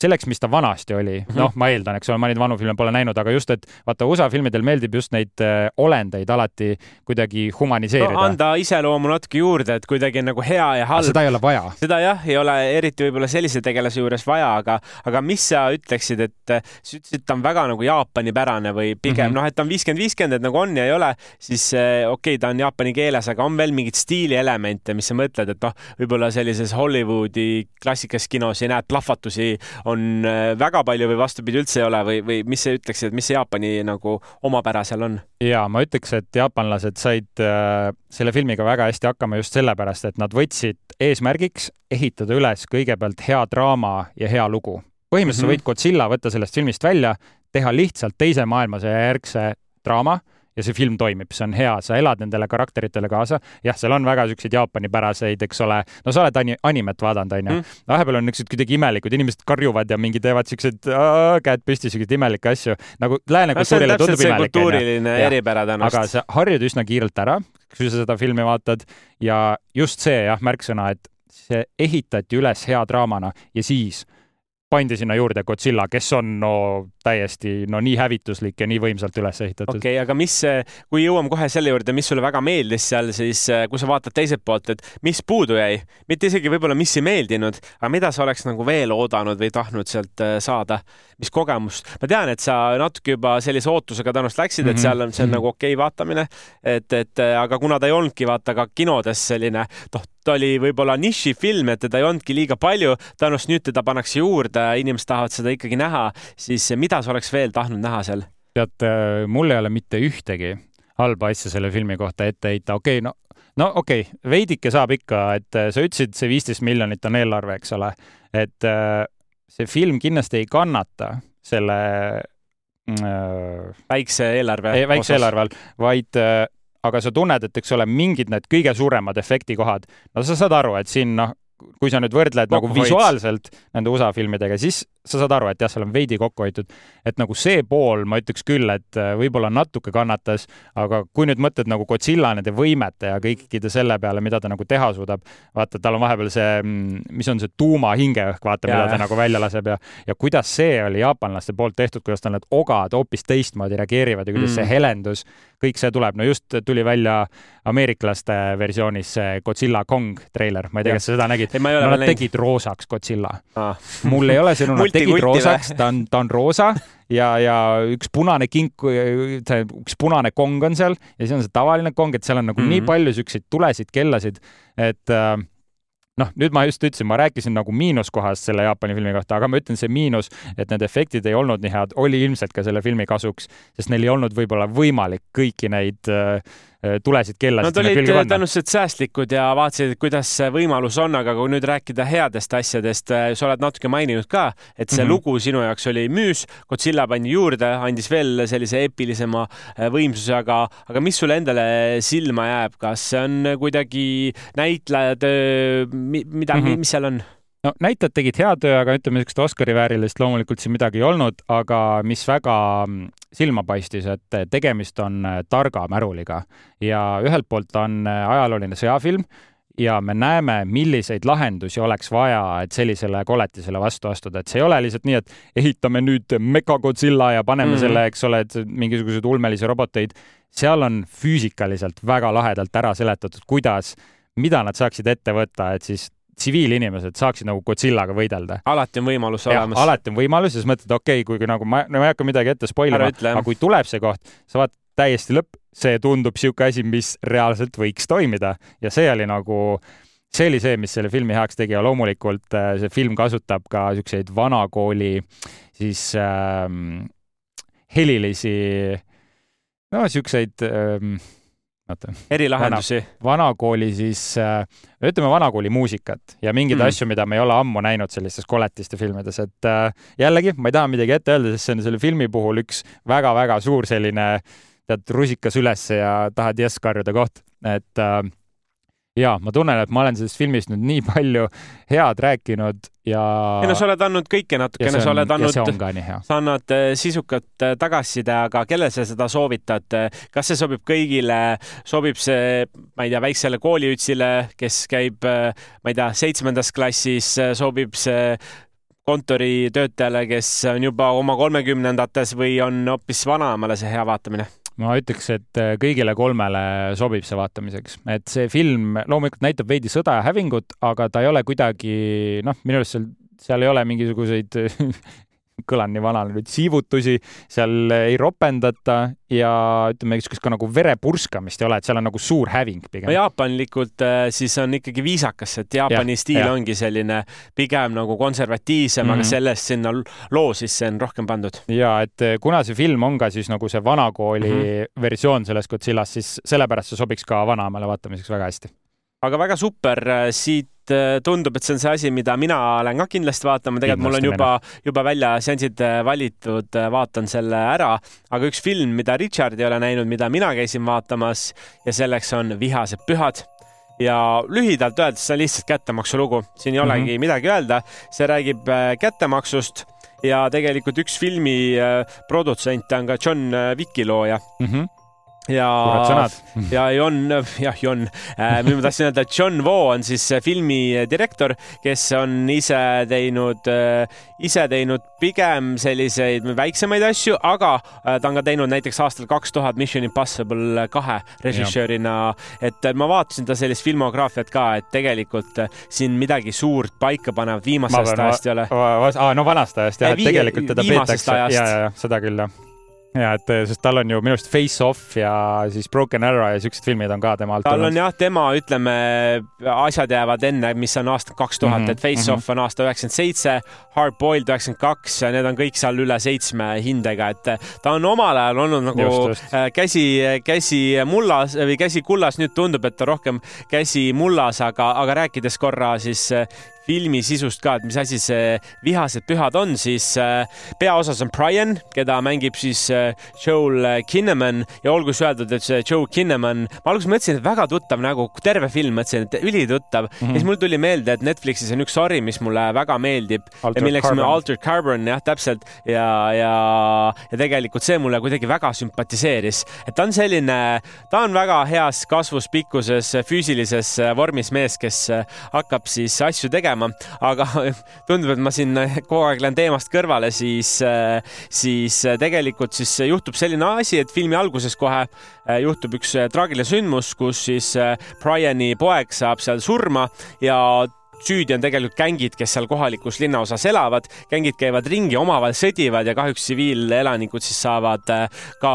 selleks, mis ta vanasti oli -hmm., noh, ma eeldan, eks ole, ma neid vanu filme pole näinud, aga just, et vaata, USA filmidel meeldib just neid äh, olendeid alati kuidagi humaniseerida no,. anda iseloomu natuke juurde, et kuidagi nagu hea ja halb. seda ei ole vaja. seda jah, ei ole eriti võib-olla sellise tegelase juures vaja, aga, aga mis sa ütleksid, et äh, sa ütlesid, et ta on väga nagu Jaapani-pärane või pigem mm -hmm. noh, et ta on viiskümmend, viiskümmend, et nagu on ja ei ole, siis äh, okei okay,, ta on jaapani keeles, aga on veel mingeid stiilielemente, mis sa mõtled, et noh, võib-olla sellises Hollywoodi klassikalises kinos ei näe plahvatusi on äh, väga palju või vastupidi, üldse ei ole või, või mis sa ütleksid, et mis see Jaapani nagu omapära seal on? ja ma ütleks, et jaapanlased said äh, selle filmiga väga hästi hakkama just sellepärast, et nad võtsid eesmärgiks ehitada üles kõigepealt hea draama ja hea lugu. põhimõtteliselt mm -hmm. sa võid Godzilla võtta sellest filmist välja, teha lihtsalt teise maailmasõja järgse draama ja see film toimib, see on hea, sa elad nendele karakteritele kaasa. jah, seal on väga siukseid Jaapani-päraseid, eks ole, no sa oled ani-, animet vaadanud, onju mm.. vahepeal on niisugused kuidagi imelikud, inimesed karjuvad ja mingi teevad siukseid käed püsti, siukseid imelikke asju. nagu lääne kultuurile tundub imelik. kultuuriline eripära tänast. aga sa harjud üsna kiirelt ära, kui sa seda filmi vaatad ja just see jah, märksõna, et see ehitati üles hea draamana ja siis pandi sinna juurde Godzilla, kes on no täiesti no nii hävituslik ja nii võimsalt üles ehitatud. okei okay,, aga mis, kui jõuame kohe selle juurde, mis sulle väga meeldis seal, siis kui sa vaatad teiselt poolt, et mis puudu jäi, mitte isegi võib-olla, mis ei meeldinud, aga mida sa oleks nagu veel oodanud või tahtnud sealt äh, saada, mis kogemust? ma tean, et sa natuke juba sellise ootusega tõenäoliselt läksid, et mhm. seal on, see on mm -hmm. nagu okei okay vaatamine, et, et aga kuna ta ei olnudki vaata ka kinodes selline, noh, ta oli võib-olla nišifilm, et teda ei olnudki liiga palju, tõenäoliselt nüüd teda pannakse juurde, inimesed tahavad seda ikkagi näha, siis mida sa oleks veel tahtnud näha seal? tead, äh, mul ei ole mitte ühtegi halba asja selle filmi kohta ette heita, okei okay,, no no okei okay,, veidike saab ikka, et äh, sa ütlesid, see viisteist miljonit on eelarve, eks ole, et äh, see film kindlasti ei kannata selle väikse eelarve väikse eelarve all, vaid aga sa tunned, et eks ole, mingid need kõige suuremad efektikohad, no sa saad aru, et siin noh, kui sa nüüd võrdled Kokku nagu visuaalselt nende USA filmidega, siis sa saad aru, et jah, seal on veidi kokku hoitud. et nagu see pool, ma ütleks küll, et äh, võib-olla natuke kannatas, aga kui nüüd mõtled nagu Godzilla nende võimete ja kõikide selle peale, mida ta nagu teha suudab, vaata, tal on vahepeal see, mm, mis on see tuumahingeõhk, vaata, mida ta nagu välja laseb ja, ja kuidas see oli jaapanlaste poolt tehtud, kuidas tal need ogad hoopis teistmoodi reageerivad ja kuidas mm. see helendus, kõik see tuleb, no just tuli välja ameeriklaste versioonis see Godzilla Kong treiler, ma ei tea, kas sa seda nägid? nad tegid roosaks Godzilla ah. mul ei ole sinu tegid roosaks, ta on, ta on roosa ja, ja üks punane kink, see üks punane kong on seal ja siis on see tavaline kong, et seal on nagu mm -hmm. nii mhm. palju siukseid tulesid, kellasid, et äh, noh, nüüd ma just ütlesin, ma rääkisin nagu miinuskohast selle Jaapani filmi kohta, aga ma ütlen, see miinus, et need efektid ei olnud nii head, oli ilmselt ka selle filmi kasuks, sest neil ei olnud võib-olla võimalik kõiki neid äh, äh tulesid kellasid Nad olid tõenäoliselt säästlikud ja vaatasid, kuidas see võimalus on, aga kui nüüd rääkida headest asjadest, äh, sa oled natuke maininud ka, et see mm -hmm. lugu sinu jaoks oli müüs, Godzilla pandi juurde, andis veel sellise eepilisema äh, võimsuse, aga, aga mis sulle endale silma jääb, kas see on kuidagi näitlejatöö mida mm, -hmm. mis seal on? No näitlejad tegid hea töö, aga ütleme, niisugust Oscari väärilist loomulikult siin midagi ei olnud, aga mis väga mm, silma paistis, et tegemist on äh, targa märuliga ja ühelt poolt on äh, ajalooline sõjafilm ja me näeme, milliseid lahendusi oleks vaja, et sellisele koletisele vastu astuda, et see ei ole lihtsalt nii, et ehitame nüüd Mechagodzilla ja paneme mm -hmm. selle, eks ole, et mingisuguseid ulmelisi roboteid. seal on füüsikaliselt väga lahedalt ära seletatud, kuidas mida nad saaksid ette võtta, et siis tsiviilinimesed saaksid nagu Godzillaga võidelda. alati on võimalus olemas. alati on võimalus ja siis mõtled, okei okay,, kui nagu ma, no ma ei hakka midagi ette spoil ima, aga kui tuleb see koht, sa vaatad täiesti lõpp, see tundub niisugune asi, mis reaalselt võiks toimida ja see oli nagu, see oli see, mis selle filmi heaks tegi ja loomulikult äh, see film kasutab ka niisuguseid vanakooli siis ähm, helilisi, no niisuguseid ähm, erilahendusi. vanakooli siis, äh, ütleme vanakooli muusikat ja mingeid mm. asju, mida me ei ole ammu näinud sellistes koletiste filmides, et äh, jällegi ma ei taha midagi ette öelda, sest see on selle filmi puhul üks väga-väga suur selline tead, rusikas ülesse ja tahad jess karjuda koht, et äh, ja ma tunnen, et ma olen sellest filmist nüüd nii palju head rääkinud ja. ei no sa oled andnud kõike natukene, sa oled andnud, sa annad äh, sisukat äh, tagasiside, aga kellele sa seda soovitad, kas see sobib kõigile, sobib see, ma ei tea, väiksele kooliütsile, kes käib, äh, ma ei tea, seitsmendas klassis, sobib see kontoritöötajale, kes on juba oma kolmekümnendates või on hoopis vanaemale see hea vaatamine ma ütleks, et äh, kõigile kolmele sobib see vaatamiseks, et see film loomulikult näitab veidi sõda ja hävingut, aga ta ei ole kuidagi noh, minu arust seal, seal ei ole mingisuguseid *laughs* kõlan nii vanana nüüd, siivutusi, seal ei ropendata ja ütleme, niisugust ka nagu verepurskamist ei ole, et seal on nagu suur häving pigem. no jaapanlikult äh, siis on ikkagi viisakas, et Jaapani ja, stiil ja. ongi selline pigem nagu konservatiivsem mm, -hmm. aga mhm. sellest sinna loo sisse on rohkem pandud. ja et äh, kuna see film on ka siis nagu see vanakooli mm -hmm. versioon sellest Godzillast, siis sellepärast see sobiks ka vanaemale vaatamiseks väga hästi aga väga super, äh, siit äh, tundub, et see on see asi, mida mina lähen ka kindlasti vaatama, tegelikult mul on juba, juba välja seansid äh, valitud, vaatan selle ära, aga üks film, mida Richard ei ole näinud, mida mina käisin vaatamas ja selleks on Vihased pühad. Ja lühidalt öeldes see on lihtsalt kättemaksu lugu, siin ei olegi mm -hmm. midagi öelda, see räägib kättemaksust ja tegelikult üks filmi produtsente on ka John Wicki looja. Mm. -hmm ja, *laughs* ja Jon, jah, Jon. Äh,, *laughs* ma tahtsin öelda, et John Vo on siis filmi direktor, kes on ise teinud äh,, ise teinud pigem selliseid väiksemaid asju, aga äh, ta on ka teinud näiteks aastal kaks tuhat Mission Impossible kahe režissöörina, et ma vaatasin ta sellist filmograafiat ka, et tegelikult äh, siin midagi suurt paika panevat viimasest ajast ei ole. no vanast ajast jah, et tegelikult teda peetakse, ja, ja, ja seda küll jah ja et eh, sest tal on ju minu arust Face Off ja siis Broken Arrow ja siuksed filmid on ka tema alt tal on jah, tema ütleme, asjad jäävad enne, mis on aasta kaks tuhat, mhm, et Face mm -hmm. Off on aasta üheksakümmend seitse, Hard Boiled üheksakümmend kaks need on kõik seal üle seitsme hindega, et eh, ta on omal ajal olnud nagu just, just. Eh, käsi, käsi mullas või käsi kullas, nüüd tundub, et ta rohkem käsi mullas, aga, aga rääkides korra siis filmi sisust ka, et mis asi see Vihased pühad on, siis äh, peaosas on Brian, keda mängib siis äh, Joel äh, Kinnaman. Ja olgu siis öeldud, et see Joe Kinnaman, ma alguses mõtlesin, et väga tuttav nägu, terve film mõtlesin, et ülituttav. Mm. -hmm. ja siis mul tuli meelde, et Netflixis on üks sari, mis mulle väga meeldib, milleks on Altered Carbon, jah, täpselt. Ja, ja, ja tegelikult see mulle kuidagi väga sümpatiseeris, et ta on selline, ta on väga heas kasvus, pikkuses, füüsilises vormis mees, kes hakkab siis asju tegema tegema, aga *laughs* tundub, et ma siin kogu aeg lähen teemast kõrvale, siis, siis tegelikult siis juhtub selline asi, et filmi alguses kohe juhtub üks traagiline sündmus, kus siis Briani poeg saab seal surma ja süüdi on tegelikult gängid, kes seal kohalikus linnaosas elavad. gängid käivad ringi, omavahel sõdivad ja kahjuks tsiviilelanikud siis saavad äh, ka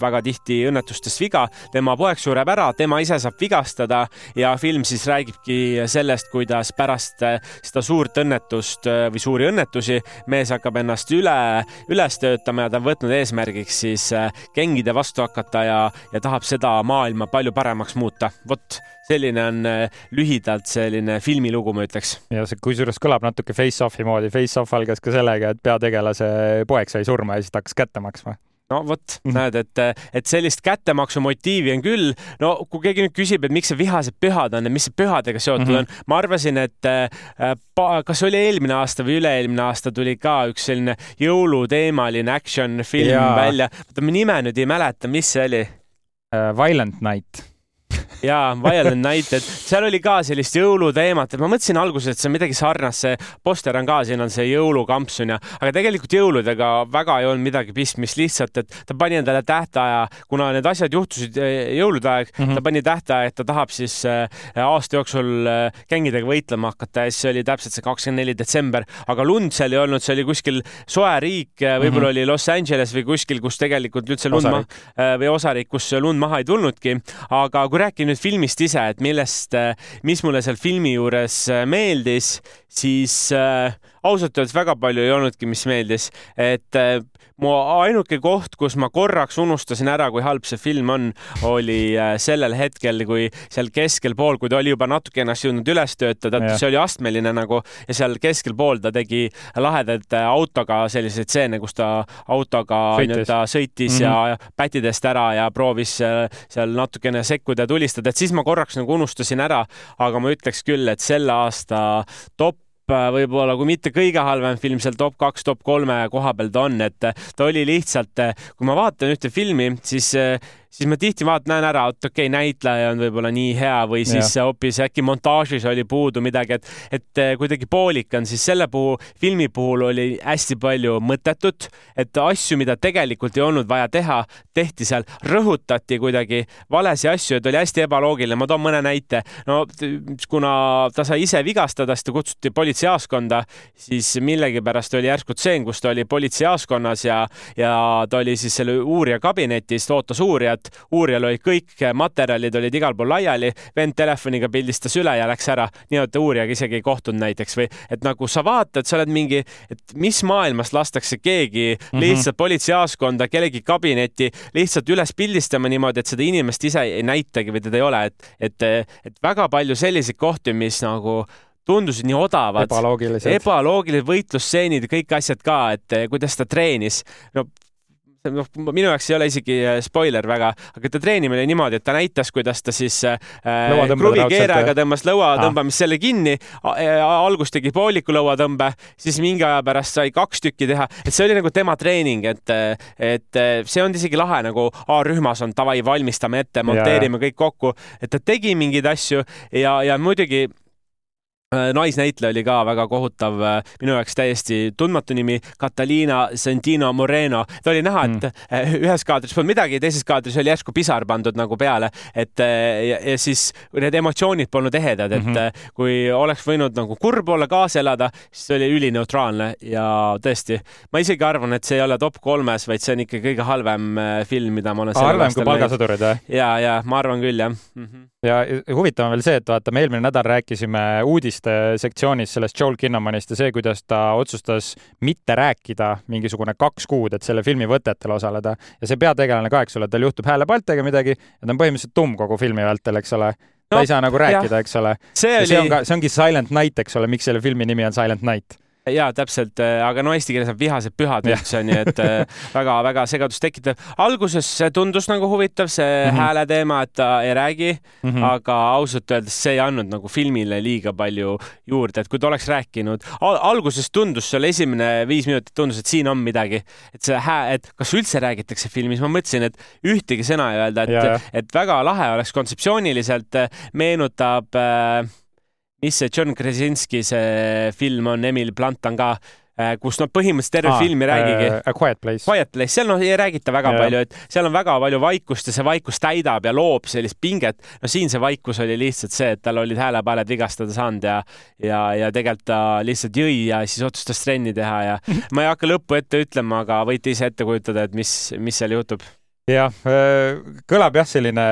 väga tihti õnnetustest viga. tema poeg sureb ära, tema ise saab vigastada ja film siis räägibki sellest, kuidas pärast äh, seda suurt õnnetust äh, või suuri õnnetusi mees hakkab ennast üle, üles töötama ja ta on võtnud eesmärgiks siis gängide vastu hakata ja, ja tahab seda maailma palju paremaks muuta. vot selline on äh, lühidalt selline filmilugu, ma ütleks. ja see kusjuures kõlab natuke Face-Offi moodi, Face-Off algas ka sellega, et peategelase poeg sai surma ja siis ta hakkas kätte maksma no vot -hmm. näed, et, et sellist kättemaksu motiivi on küll. no kui keegi nüüd küsib, et miks see vihased pühad on ja mis see pühadega seotud mm -hmm. on, ma arvasin, et äh, kas oli eelmine aasta või üle-eelmine aasta tuli ka üks selline jõuluteemaline action film ja. välja. ma nime nüüd ei mäleta, mis see oli uh,? Violent Night jaa, Violent Night, et seal oli ka sellist jõuluteemat, et ma mõtlesin alguses, et see on midagi sarnast, see poster on ka, siin on see jõulukampsun ja, aga tegelikult jõuludega väga ei olnud midagi pistmist, lihtsalt, et ta pani endale tähtaja, kuna need asjad juhtusid eh, jõulude aeg mm, -hmm. ta pani tähtaja, et ta tahab siis eh, aasta jooksul eh, gängidega võitlema hakata ja siis oli täpselt see kakskümmend neli detsember, aga lund seal ei olnud, see oli kuskil soe riik, võib-olla mm -hmm. oli Los Angeles või kuskil, kus tegelikult üldse lund maha või osariik, kus lund maha ei tulnudki, aga kui rääkida nüüd filmist ise, et millest, mis mulle seal filmi juures äh, meeldis, siis äh, ausalt öeldes väga palju ei olnudki, mis meeldis, et äh, mu ainuke koht, kus ma korraks unustasin ära, kui halb see film on, oli äh, sellel hetkel, kui seal keskel pool, kui ta oli juba natuke ennast jõudnud üles töötada, see oli astmeline nagu ja seal keskel pool ta tegi lahedaid äh, autoga selliseid stseene, kus ta autoga nii-öelda sõitis mm -hmm. ja pätidest ära ja proovis seal natukene sekkuda ja tulistada, et siis ma korraks nagu unustasin ära, aga ma ütleks küll, et selle aasta top võib-olla, kui mitte kõige halvem film seal top kaks, top kolme koha peal ta on, et ta oli lihtsalt, kui ma vaatan ühte filmi, siis siis ma tihti vaatan, näen ära, et okei okay,, näitleja on võib-olla nii hea või siis ja. hoopis äkki montaažis oli puudu midagi, et, et eh, kuidagi poolik on, siis selle puhul, filmi puhul oli hästi palju mõttetut, et asju, mida tegelikult ei olnud vaja teha, tehti seal, rõhutati kuidagi valesi asju, et oli hästi ebaloogiline. ma toon mõne näite. no kuna ta sai ise vigastada, siis ta kutsuti politseijaoskonda, siis millegipärast oli järsku tseen, kus ta oli politseijaoskonnas ja, ja ta oli siis selle uurija kabinetis, ootas uurijat et uurijal olid kõik materjalid olid igal pool laiali, vend telefoniga pildistas üle ja läks ära, nii et uurijaga isegi ei kohtunud näiteks või et nagu sa vaatad, sa oled mingi, et mis maailmas lastakse keegi mm -hmm. lihtsalt politseijaoskonda, kellegi kabinetti lihtsalt üles pildistama niimoodi, et seda inimest ise ei näitagi või teda ei ole, et, et, et väga palju selliseid kohti, mis nagu tundusid nii odavad, ebaloogilised, ebaloogilised võitlusstseenid ja kõik asjad ka, et kuidas ta treenis. no noh, minu jaoks ei ole isegi äh, spoiler väga, aga ta treenimine oli niimoodi, et ta näitas, kuidas ta siis äh, kruvikeerajaga tõmbas lõua ah. tõmbamist selle kinni. alguses tegi pooliku lõuatõmbe, siis mingi aja pärast sai kaks tükki teha, et see oli nagu tema treening, et, et see on isegi lahe nagu A-rühmas on davai, valmistame ette, monteerime yeah. kõik kokku, et ta tegi mingeid asju ja, ja muidugi Äh, naisnäitleja oli ka väga kohutav, äh, minu jaoks täiesti tundmatu nimi, Catalina Santino Moreno. ta oli näha, et mm. ühes kaadris polnud midagi, teises kaadris oli järsku pisar pandud nagu peale, et ja, ja siis need emotsioonid polnud ehedad, et mm -hmm. kui oleks võinud nagu kurb olla, kaasa elada, siis oli ülineutraalne ja tõesti, ma isegi arvan, et see ei ole top kolmes, vaid see on ikka kõige halvem film, mida ma olen. halvem kui Palgasõdurid või? ja, ja ma arvan küll jah mm. -hmm. ja huvitav on veel see, et vaata, me eelmine nädal rääkisime uudist uudiste sektsioonis sellest Joel Kinnamanist ja see, kuidas ta otsustas mitte rääkida mingisugune kaks kuud, et selle filmi võtetel osaleda. ja see peategelane ka, eks ole, tal juhtub häälepaltega midagi ja ta on põhimõtteliselt tumm kogu filmi vältel, eks ole ta no, ei saa nagu rääkida, eks ole. see, oli... see on ka, see ongi Silent Night, eks ole, miks selle filmi nimi on Silent Night ja täpselt, äh, aga no eesti keeles on vihased pühad üldse, nii et väga-väga äh, *laughs* segadust tekitav. alguses tundus nagu huvitav, see mm -hmm. hääle teema, et ta ei räägi mm, -hmm. aga ausalt öeldes see ei andnud nagu filmile liiga palju juurde, et kui ta oleks rääkinud al, alguses tundus seal esimene viis minutit tundus, et siin on midagi, et see hää, et kas üldse räägitakse filmis, ma mõtlesin, et ühtegi sõna ei öelda, et, et väga lahe oleks kontseptsiooniliselt, meenutab äh, mis see John Krasinski see film on, Emil Blunt on ka äh, kus noh, põhimõtteliselt terve ah, film ei räägigi uh,. Quiet Place. Quiet Place, seal noh ei räägita väga yeah. palju, et seal on väga palju vaikust ja see vaikus täidab ja loob sellist pinget. no siin see vaikus oli lihtsalt see, et tal olid häälepaaled vigastada saanud ja, ja, ja tegelikult ta lihtsalt jõi ja siis otsustas trenni teha ja *laughs* ma ei hakka lõppu ette ütlema, aga võite ise ette kujutada, et mis, mis seal juhtub. Jah, äh, kõlab jah, selline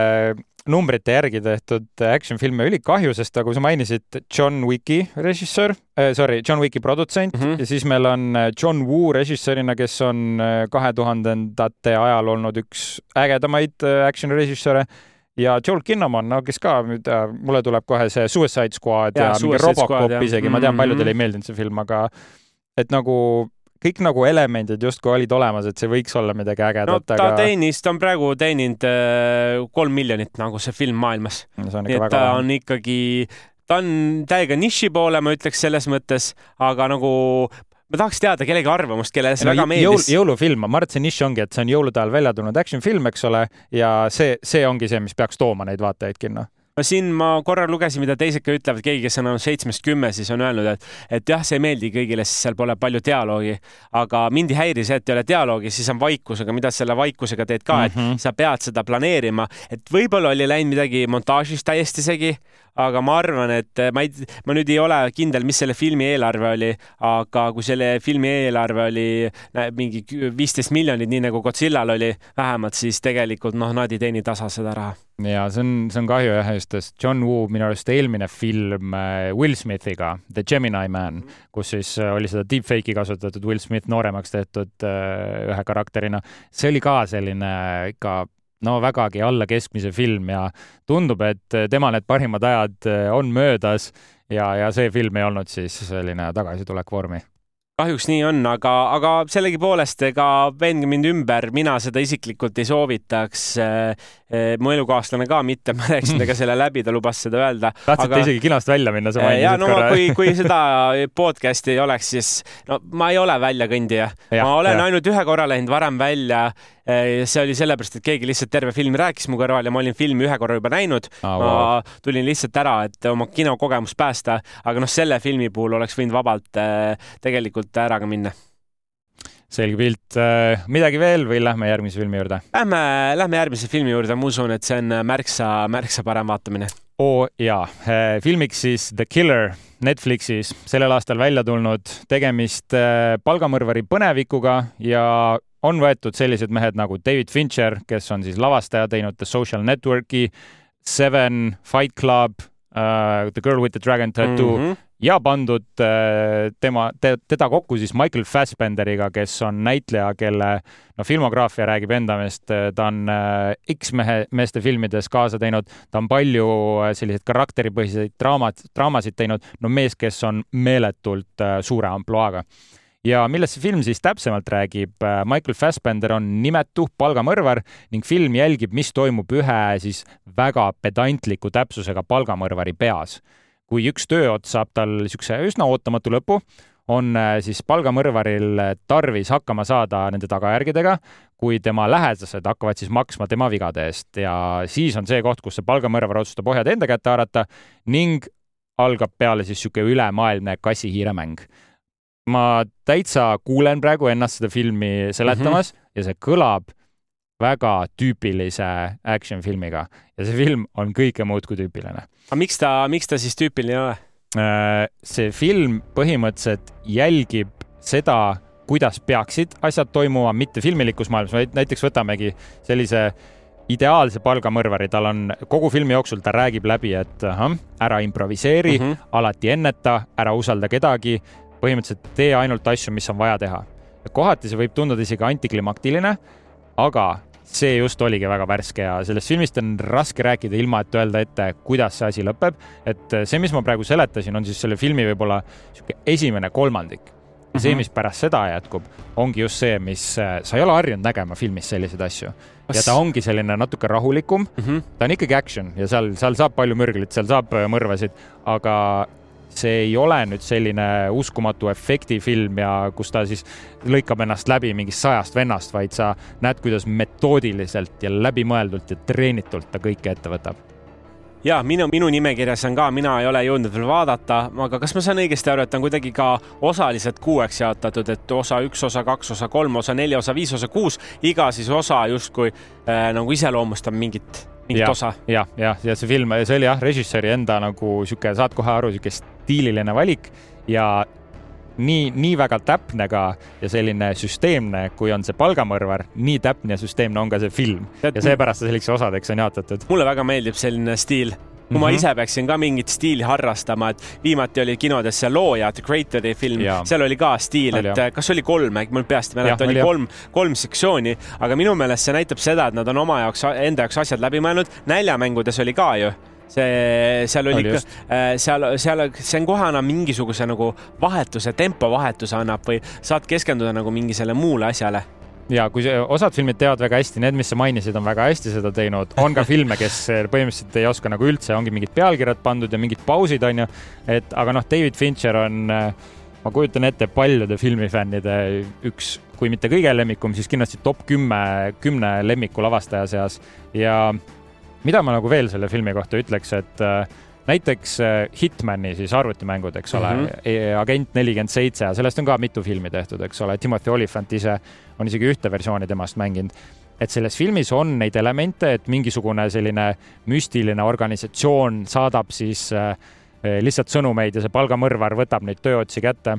numbrite järgi tehtud action filme ülikahju, sest nagu sa mainisid, John Wicki režissöör äh,, sorry, John Wicki produtsent mm -hmm. ja siis meil on äh, John Woo režissöörina, kes on äh, kahe tuhandendate ajal olnud üks ägedamaid äh, action režissööre ja Joel Kinnaman, no kes ka, mulle tuleb kohe see Suicide Squad ja, ja mingi Robocop isegi, ma tean, mhm. paljudele ei meeldinud see film, aga et nagu kõik nagu elemendid justkui olid olemas, et see võiks olla midagi ägedat no,. ta aga... teenis, ta on praegu teeninud äh, kolm miljonit nagu see film maailmas no,. nii et ta vähe. on ikkagi, ta on täiega niši poole, ma ütleks selles mõttes, aga nagu ma tahaks teada kellegi arvamust, kellele see no, väga meeldis jõul,. jõulufilm, ma arvan, et see nišš ongi, et see on jõulude ajal välja tulnud action film, eks ole, ja see, see ongi see, mis peaks tooma neid vaatajaid kinno no siin ma korra lugesin, mida teised ka ütlevad, keegi, kes on olnud seitsmest kümme, siis on öelnud, et, et jah, see ei meeldi kõigile, sest seal pole palju dialoogi, aga mind ei häiri see, et ei ole dialoogi, siis on vaikus, aga mida selle vaikusega teed ka, et mm -hmm. sa pead seda planeerima, et võib-olla oli läinud midagi montaažis täiesti segi, aga ma arvan, et ma ei, ma nüüd ei ole kindel, mis selle filmi eelarve oli, aga kui selle filmi eelarve oli mingi viisteist miljonit, nii nagu Godzillal oli vähemalt, siis tegelikult noh, nad ei teeni tasa seda raha. Ja see on, see on kahju jah, just, sest John Woo minu arust eelmine film äh, Will Smithiga, The Gemini Man, kus siis äh, oli seda deepfake'i kasutatud, Will Smith nooremaks tehtud äh, ühe karakterina, see oli ka selline ikka no vägagi alla keskmise film ja tundub, et tema need parimad ajad on möödas ja, ja see film ei olnud siis selline tagasitulek vormi kahjuks nii on, aga, aga sellegipoolest ega veenge mind ümber, mina seda isiklikult ei soovitaks. Eh, eh, mu elukaaslane ka mitte, ma rääkisin temaga selle läbi, ta lubas seda öelda. tahtsite aga... isegi kinost välja minna, sa eh, mainisid ja, no, korra. kui, kui *laughs* seda podcast'i ei oleks, siis no ma ei ole väljakõndija. ma olen ja. ainult ühe korra läinud varem välja see oli sellepärast, et keegi lihtsalt terve filmi rääkis mu kõrval ja ma olin filmi ühe korra juba näinud ah,. ma wow. tulin lihtsalt ära, et oma kinokogemust päästa, aga noh, selle filmi puhul oleks võinud vabalt äh, tegelikult ära ka minna selge pilt. Äh, midagi veel või lähme järgmise filmi juurde? Lähme, lähme järgmise filmi juurde, ma usun, et see on märksa, märksa parem vaatamine. oo jaa, filmiks siis The Killer Netflixis sellel aastal välja tulnud, tegemist palgamõrvari põnevikuga ja on võetud sellised mehed nagu David Fincher, kes on siis lavastaja, teinud The Social Networki, Seven, Fight Club uh,, The Girl with the Dragon Tattoo mm -hmm. ja pandud uh, tema te,, teda kokku siis Michael Fassbenderiga, kes on näitleja, kelle no filmograafia räägib enda meest, ta on uh, X-mehe, meeste filmides kaasa teinud, ta on palju selliseid karakteripõhiseid draamad, draamasid teinud, no mees, kes on meeletult uh, suure ampluaaga ja millest see film siis täpsemalt räägib? Michael Fassbender on nimetu palgamõrvar ning film jälgib, mis toimub ühe siis väga pedantliku täpsusega palgamõrvari peas. kui üks tööots saab tal niisuguse üsna ootamatu lõpu, on äh, siis palgamõrvaril tarvis hakkama saada nende tagajärgedega, kui tema lähedased hakkavad siis maksma tema vigade eest ja siis on see koht, kus see palgamõrvar otsustab ohjad enda kätte haarata ning algab peale siis niisugune ülemaailmne kassi-hiiremäng ma täitsa kuulen praegu ennast seda filmi seletamas mm -hmm. ja see kõlab väga tüüpilise action filmiga ja see film on kõike muud kui tüüpiline. aga miks ta, miks ta siis tüüpiline ei ole? Äh, see film põhimõtteliselt jälgib seda, kuidas peaksid asjad toimuma, mitte filmilikus maailmas, vaid näiteks võtamegi sellise ideaalse palgamõrvari, tal on kogu filmi jooksul, ta räägib läbi, et ahah, ära improviseeri mm, -hmm. alati enneta, ära usalda kedagi, põhimõtteliselt tee ainult asju, mis on vaja teha. kohati see võib tunduda isegi antiklimaktiline, aga see just oligi väga värske ja sellest filmist on raske rääkida ilma, et öelda ette, kuidas see asi lõpeb. et see, mis ma praegu seletasin, on siis selle filmi võib-olla niisugune esimene kolmandik. ja see, mhm. mis pärast seda jätkub, ongi just see, mis, sa ei ole harjunud nägema filmis selliseid asju. ja ta ongi selline natuke rahulikum mm. -hmm. ta on ikkagi action ja seal, seal saab palju mürglit, seal saab mõrvasid, aga see ei ole nüüd selline uskumatu efektifilm ja kus ta siis lõikab ennast läbi mingist sajast vennast, vaid sa näed, kuidas metoodiliselt ja läbimõeldult ja treenitult ta kõike ette võtab ja minu, minu nimekirjas on ka, mina ei ole jõudnud veel vaadata, aga kas ma saan õigesti aru, et ta on kuidagi ka osaliselt kuueks jaotatud, et osa üks, osa kaks, osa kolm, osa neli, osa viis, osa kuus, iga siis osa justkui äh, nagu iseloomustab mingit, mingit ja, osa. ja, ja, ja see film, see oli jah, režissööri enda nagu sihuke, saad kohe aru, sihuke stiililine valik ja nii, nii väga täpne ka ja selline süsteemne, kui on see palgamõrvar, nii täpne ja süsteemne on ka see film ja seepärast ta selliseks osadeks on jaotatud. mulle väga meeldib selline stiil kui mm -hmm. ma mhm. ise peaksin ka mingit stiili harrastama, et viimati oli kinodes see Looja, The Creator'i film, seal oli ka stiil, et kas oli kolm, mul peast ei mäleta, oli kolm, kolm sektsiooni, aga minu meelest see näitab seda, et nad on oma jaoks, enda jaoks asjad läbi mõelnud. näljamängudes oli ka ju see, seal oli, oli ikka, äh, seal, seal, see on kohe annab mingisuguse nagu vahetuse, tempovahetuse annab või saad keskenduda nagu mingisele muule asjale. Ja kui see, osad filmid teevad väga hästi, need, mis sa mainisid, on väga hästi seda teinud, on ka filme, kes põhimõtteliselt ei oska nagu üldse, ongi mingid pealkirjad pandud ja mingid pausid onju, et aga noh, David Fincher on, ma kujutan ette, paljude filmifännide üks, kui mitte kõige lemmikum, siis kindlasti top kümme, kümne lemmiku lavastaja seas. Ja mida ma nagu veel selle filmi kohta ütleks, et äh, näiteks äh, Hitmani siis arvutimängud, eks ole mm, -hmm. Agent nelikümmend seitse ja sellest on ka mitu filmi tehtud, eks ole, Timothy Olyphant ise on isegi ühte versiooni temast mänginud. et selles filmis on neid elemente, et mingisugune selline müstiline organisatsioon saadab siis äh, lihtsalt sõnumeid ja see palgamõrvar võtab neid tööotsi kätte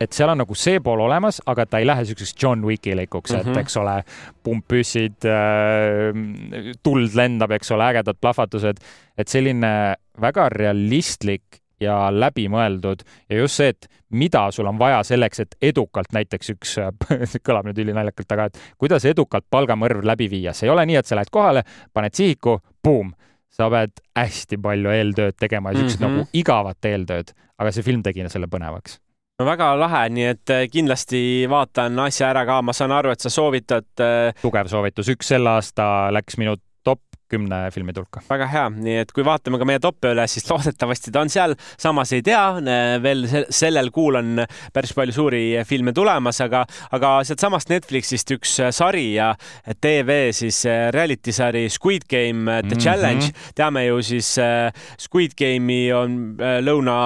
et seal on nagu see pool olemas, aga ta ei lähe siukseks John Wickilikuks mm, -hmm. et mhm. eks ole, pumppüssid äh,, tuld lendab, eks ole, ägedad plahvatused, et selline väga realistlik ja läbimõeldud ja just see, et mida sul on vaja selleks, et edukalt näiteks üks, *laughs* kõlab nüüd ülinaljakalt, aga et kuidas edukalt palgamõrv läbi viia, see ei ole nii, et sa lähed kohale, paned sihiku, buum, sa pead hästi palju eeltööd tegema ja siukest mm -hmm. nagu igavat eeltööd, aga see film tegi selle põnevaks no väga lahe, nii et äh, kindlasti vaatan asja ära ka, ma saan aru, et sa soovitad. Äh, tugev soovitus, üks sel aasta läks minu kümne filmi hulka. väga hea, nii et kui vaatame ka meie top'e üle, siis loodetavasti ta on seal. samas ei tea, veel sellel kuul on päris palju suuri filme tulemas, aga, aga sealtsamast Netflixist üks sari ja tv siis reality sari Squid Game The mm -hmm. Challenge. teame ju siis Squid Game'i on äh, lõuna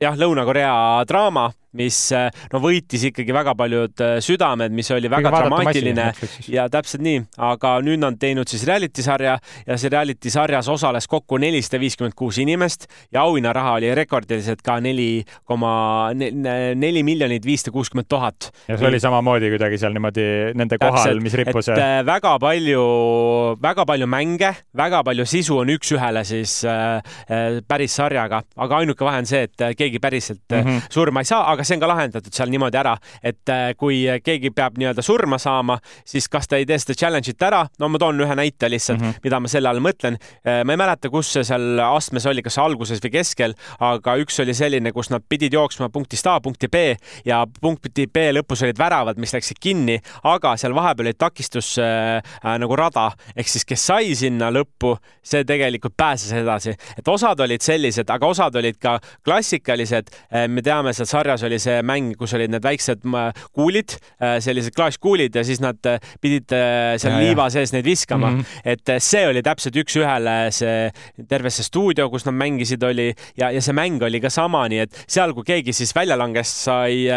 jah, Lõuna-Korea draama mis eh, no võitis ikkagi väga paljud eh, südamed, mis oli väga dramaatiline ja täpselt nii, aga nüüd nad teinud siis reality sarja ja see reality sarjas osales kokku nelisada viiskümmend kuus inimest ja auhinnaraha oli rekordiliselt ka neli koma neli miljonit viissada kuuskümmend tuhat. ja see oli samamoodi kuidagi seal niimoodi nende kohal, mis rippus. et äh, väga palju, väga palju mänge, väga palju sisu on üks-ühele siis äh, päris sarjaga, aga ainuke vahe on see, et keegi päriselt mm -hmm. surma ei saa, aga aga see on ka lahendatud seal niimoodi ära, et äh, kui keegi peab nii-öelda surma saama, siis kas ta ei tee seda challenge'it ära, no ma toon ühe näite lihtsalt mm, -hmm. mida ma selle all mõtlen. Äh, ma ei mäleta, kus see seal astmes oli, kas alguses või keskel, aga üks oli selline, kus nad pidid jooksma punktist A punkti B ja punkti B lõpus olid väravad, mis läksid kinni, aga seal vahepeal oli takistus äh, äh, nagu rada ehk siis, kes sai sinna lõppu, see tegelikult pääses edasi, et osad olid sellised, aga osad olid ka klassikalised. me teame, seal sarjas oli oli see mäng, kus olid need väiksed kuulid, äh, sellised klaaskuulid ja siis nad äh, pidid äh, seal ja, liiva sees neid viskama mm. -hmm. et see oli täpselt üks-ühele see terve see stuudio, kus nad mängisid, oli ja, ja see mäng oli ka sama, nii et seal, kui keegi siis välja langes, sai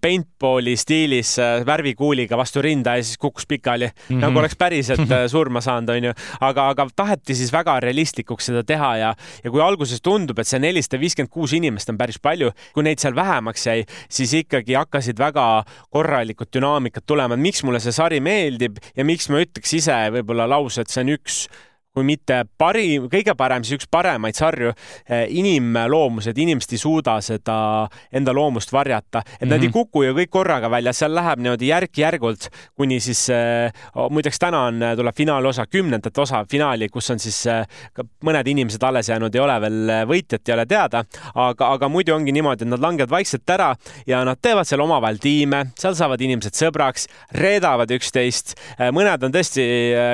paintball'i stiilis värvikuuliga vastu rinda ja siis kukkus pikali mm, -hmm. nagu oleks päriselt surma saanud, onju. aga, aga taheti siis väga realistlikuks seda teha ja, ja kui alguses tundub, et see nelisada viiskümmend kuus inimest on päris palju, kui neid seal vähemaks jäi, siis ikkagi hakkasid väga korralikud dünaamikad tulema, et miks mulle see sari meeldib ja miks ma ütleks ise võib-olla lause, et see on üks kui mitte parim, kõige parem, siis üks paremaid sarju. Eh, inimloomused, inimesed ei suuda seda enda loomust varjata, et mm -hmm. nad ei mhm. kuku ju kõik korraga välja, seal läheb niimoodi järk-järgult, kuni siis äh,, muideks täna on, tuleb finaaliosa, kümnendat osa finaali, kus on siis mõned inimesed alles jäänud, ei ole veel võitjat, ei ole teada, aga, aga muidu ongi niimoodi, et nad langevad vaikselt ära ja nad teevad seal omavahel tiime, seal saavad inimesed sõbraks, reedavad üksteist, mõned on tõesti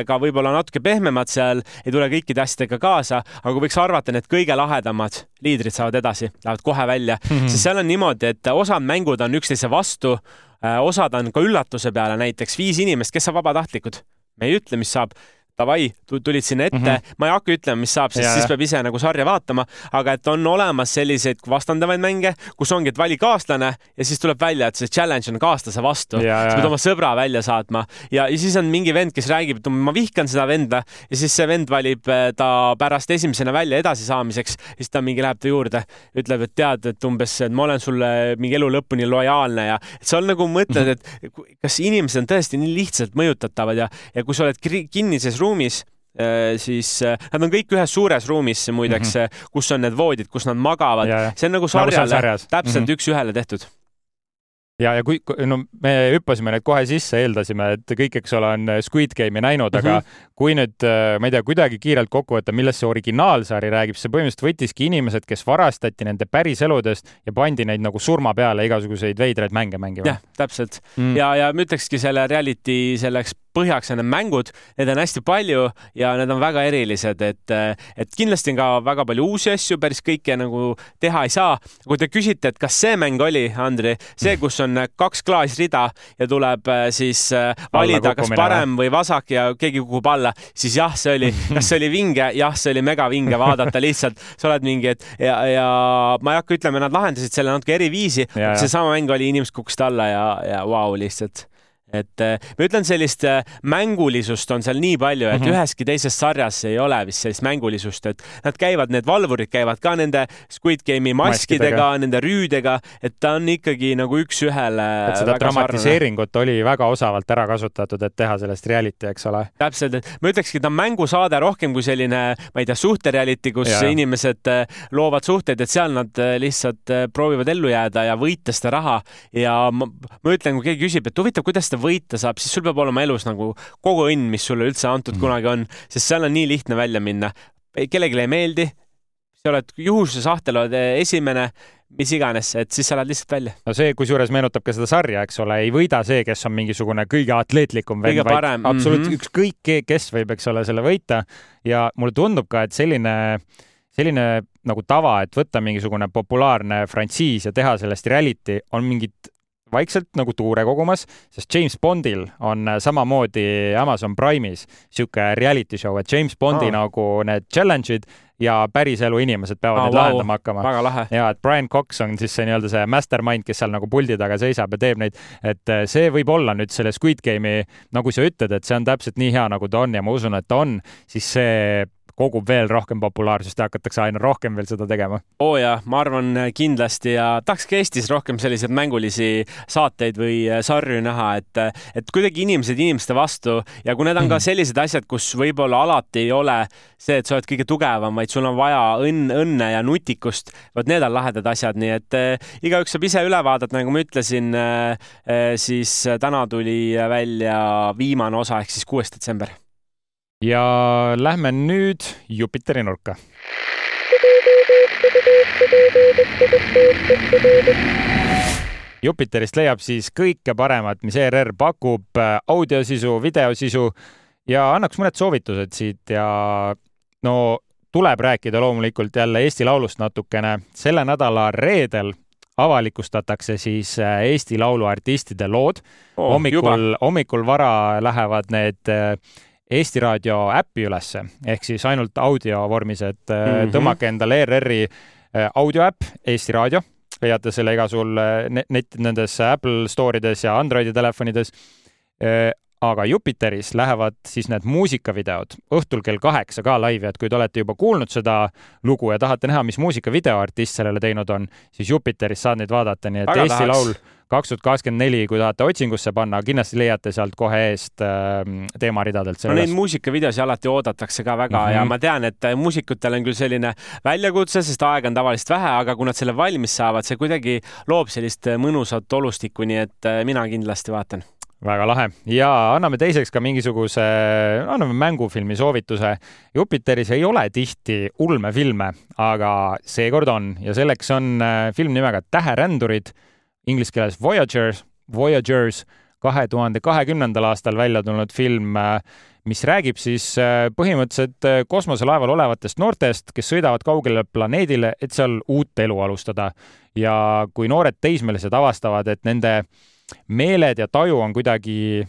ka võib-olla natuke pehmemad seal ei tule kõikide asjadega kaasa, aga võiks arvata, need kõige lahedamad liidrid saavad edasi, lähevad kohe välja mm, -hmm. sest seal on niimoodi, et osad mängud on üksteise vastu, äh, osad on ka üllatuse peale, näiteks viis inimest, kes on vabatahtlikud. me ei ütle, mis saab davai, tulid sinna ette mm, -hmm. ma ei hakka ütlema, mis saab, sest ja, siis peab ise nagu sarja vaatama, aga et on olemas selliseid vastandavaid mänge, kus ongi, et vali kaaslane ja siis tuleb välja, et see challenge on kaaslase vastu. sa pead oma sõbra välja saatma ja, ja siis on mingi vend, kes räägib, et ma vihkan seda venda ja siis see vend valib äh, ta pärast esimesena välja edasisaamiseks, siis ta mingi läheb ta juurde, ütleb, et tead, et umbes, et ma olen sulle mingi elu lõpuni lojaalne ja et sa nagu mõtled, mhm. et kas inimesed on tõesti nii lihtsalt mõjutatavad ja, ja kui sa oled kinnises ruumis äh, siis äh, nad on kõik ühes suures ruumis muideks mm, -hmm. kus on need voodid, kus nad magavad. see on nagu, sarjale täpselt mm -hmm. üks-ühele tehtud ja, ja kui, no me hüppasime need kohe sisse, eeldasime, et kõik, eks ole, on Squid Game'i näinud mm, -hmm. aga kui nüüd, ma ei tea, kuidagi kiirelt kokku võtta, millest see originaalsari räägib, see põhimõtteliselt võttiski inimesed, kes varastati nende päriseludest ja pandi neid nagu surma peale igasuguseid veidraid mänge mängima. jah, täpselt mm. ja, ja ma ütlekski selle reality selleks põhjaks on need mängud, neid on hästi palju ja need on väga erilised, et, et kindlasti on ka väga palju uusi asju, päris kõike nagu teha ei saa. kui te küsite, et kas see mäng oli, Andri, see, kus on kaks klaasrida ja tuleb äh, siis äh, valida, kas parem või vasak ja keegi kukub alla, siis jah, see oli, *laughs* kas see oli vinge, jah, see oli megavinge vaadata lihtsalt, sa oled mingi, et ja, ja ma ei hakka ütlema, nad lahendasid selle natuke eri viisi. seesama mäng oli, inimesed kukkusid alla ja, ja vau wow, lihtsalt et äh, ma ütlen, sellist äh, mängulisust on seal nii palju, et mm -hmm. üheski teises sarjas ei ole vist sellist mängulisust, et nad käivad, need valvurid käivad ka nende Squid Game'i maskidega, maskidega., nende rüüdega, et ta on ikkagi nagu üks-ühele. et seda dramatiseeringut sarnane. oli väga osavalt ära kasutatud, et teha sellest reality, eks ole. täpselt, et ma ütlekski, ta on mängusaade rohkem kui selline, ma ei tea, suhtereality, kus ja. inimesed äh, loovad suhteid, et seal nad lihtsalt proovivad ellu jääda ja võita seda raha ja ma, ma ütlen, kui keegi küsib, et huvitav, kuidas seda võita saab, siis sul peab olema elus nagu kogu õnn, mis sulle üldse antud mm. kunagi on, sest seal on nii lihtne välja minna. kellelegi ei meeldi, sa oled juhuse sahtel, oled esimene, mis iganes, et siis sa lähed lihtsalt välja. no see, kusjuures meenutab ka seda sarja, eks ole, ei võida see, kes on mingisugune kõige atleetlikum vend, vaid absoluutselt mm -hmm. ükskõik kes võib, eks ole, selle võita ja mulle tundub ka, et selline selline nagu tava, et võtta mingisugune populaarne frantsiis ja teha sellest reality, on mingit vaikselt nagu tuure kogumas, sest James Bondil on äh, samamoodi Amazon Prime'is sihuke reality show, et James Bondi oh. nagu need challenge'id ja päriselu inimesed peavad oh, neid wow. lahendama hakkama. ja et Brian Cox on siis see nii-öelda see mastermind, kes seal nagu puldi taga seisab ja teeb neid, et äh, see võib olla nüüd selle Squid Game'i, nagu sa ütled, et see on täpselt nii hea, nagu ta on ja ma usun, et ta on, siis see kogub veel rohkem populaarsust ja hakatakse aina rohkem veel seda tegema. oo oh jaa, ma arvan kindlasti ja tahaks ka Eestis rohkem selliseid mängulisi saateid või äh, sarju näha, et, et kuidagi inimesed inimeste vastu ja kui need on ka mhm. sellised asjad, kus võib-olla alati ei ole see, et sa oled kõige tugevam, vaid sul on vaja õnn, õnne ja nutikust, vot need on lahedad asjad, nii et äh, igaüks saab ise üle vaadata, nagu ma ütlesin äh,, äh siis täna tuli välja viimane osa ehk siis kuues detsember ja lähme nüüd Jupiteri nurka. Jupiterist leiab siis kõike paremat, mis ERR pakub, äh, audiosisu, videosisu ja annaks mõned soovitused siit ja no tuleb rääkida loomulikult jälle Eesti Laulust natukene. selle nädala reedel avalikustatakse siis äh, Eesti Laulu artistide lood oh,. hommikul, hommikul vara lähevad need äh, Eesti Raadio äppi ülesse ehk siis ainult audio vormis, et mm -hmm. tõmmake endale ERR-i äh, audioäpp Eesti Raadio, leiate selle igasul net, nendes Apple Store ides ja Androidi telefonides. Aga Jupiteris lähevad siis need muusikavideod õhtul kell kaheksa ka laivi, et kui te olete juba kuulnud seda lugu ja tahate näha, mis muusikavideo artist sellele teinud on, siis Jupiteris saad neid vaadata, nii et Väga Eesti tahaks. Laul kaks tuhat kakskümmend neli, kui tahate otsingusse panna, kindlasti leiate sealt kohe eest äh, teemaridadelt. no neid muusikavideosi alati oodatakse ka väga mm -hmm. ja ma tean, et äh, muusikutel on küll selline väljakutse, sest aega on tavaliselt vähe, aga kui nad selle valmis saavad, see kuidagi loob sellist äh, mõnusat olustikku, nii et äh, mina kindlasti vaatan väga lahe ja anname teiseks ka mingisuguse, anname mängufilmi soovituse. Jupiteris ei ole tihti ulmefilme, aga seekord on ja selleks on film nimega Täherändurid inglise keeles Voyagers, Voyagers, kahe tuhande kahekümnendal aastal välja tulnud film, äh, mis räägib siis äh, põhimõtteliselt äh, kosmoselaeval olevatest noortest, kes sõidavad kaugele planeedile, et seal uut elu alustada. ja kui noored teismelised avastavad, et nende meeled ja taju on kuidagi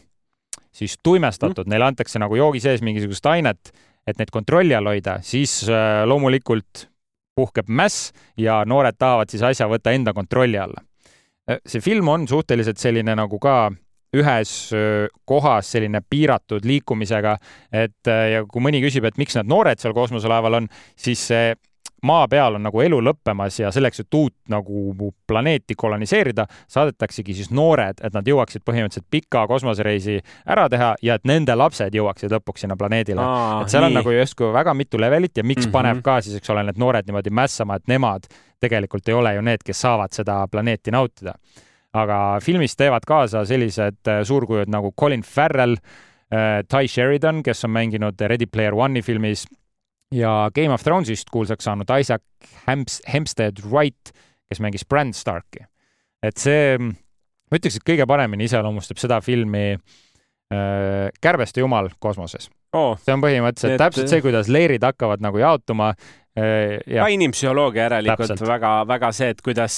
siis tuimestatud. Mm., neile antakse nagu joogi sees mingisugust ainet, et neid kontrolli all hoida, siis loomulikult puhkeb mäss ja noored tahavad siis asja võtta enda kontrolli alla. Äh, see film on suhteliselt selline nagu ka ühes kohas selline piiratud liikumisega, et äh, ja kui mõni küsib, et miks need noored seal kosmoselaeval on, siis see maa peal on nagu elu lõppemas ja selleks, et uut nagu planeeti koloniseerida, saadetaksegi siis noored, et nad jõuaksid põhimõtteliselt pika kosmosereisi ära teha ja et nende lapsed jõuaksid lõpuks sinna planeedile. et seal nii. on nagu justkui väga mitu levelit ja miks mm -hmm. paneb ka siis, eks ole, need noored niimoodi mässama, et nemad tegelikult ei ole ju need, kes saavad seda planeeti nautida. aga filmis teevad kaasa sellised äh, suurkujud nagu Colin Farrell, äh, Ty Sheridan, kes on mänginud Ready Player One'i filmis ja Game of Thrones'ist kuulsaks saanud Isaac Hemps-, Hempstead Wright, kes mängis Bran Starki. et see, ma ütleks, et kõige paremini iseloomustab seda filmi äh, Kärbeste jumal kosmoses oh,. see on põhimõtteliselt et... täpselt see, kuidas leerid hakkavad nagu jaotuma Äh, ka inimpsühholoogia järelikult väga-väga see, et kuidas,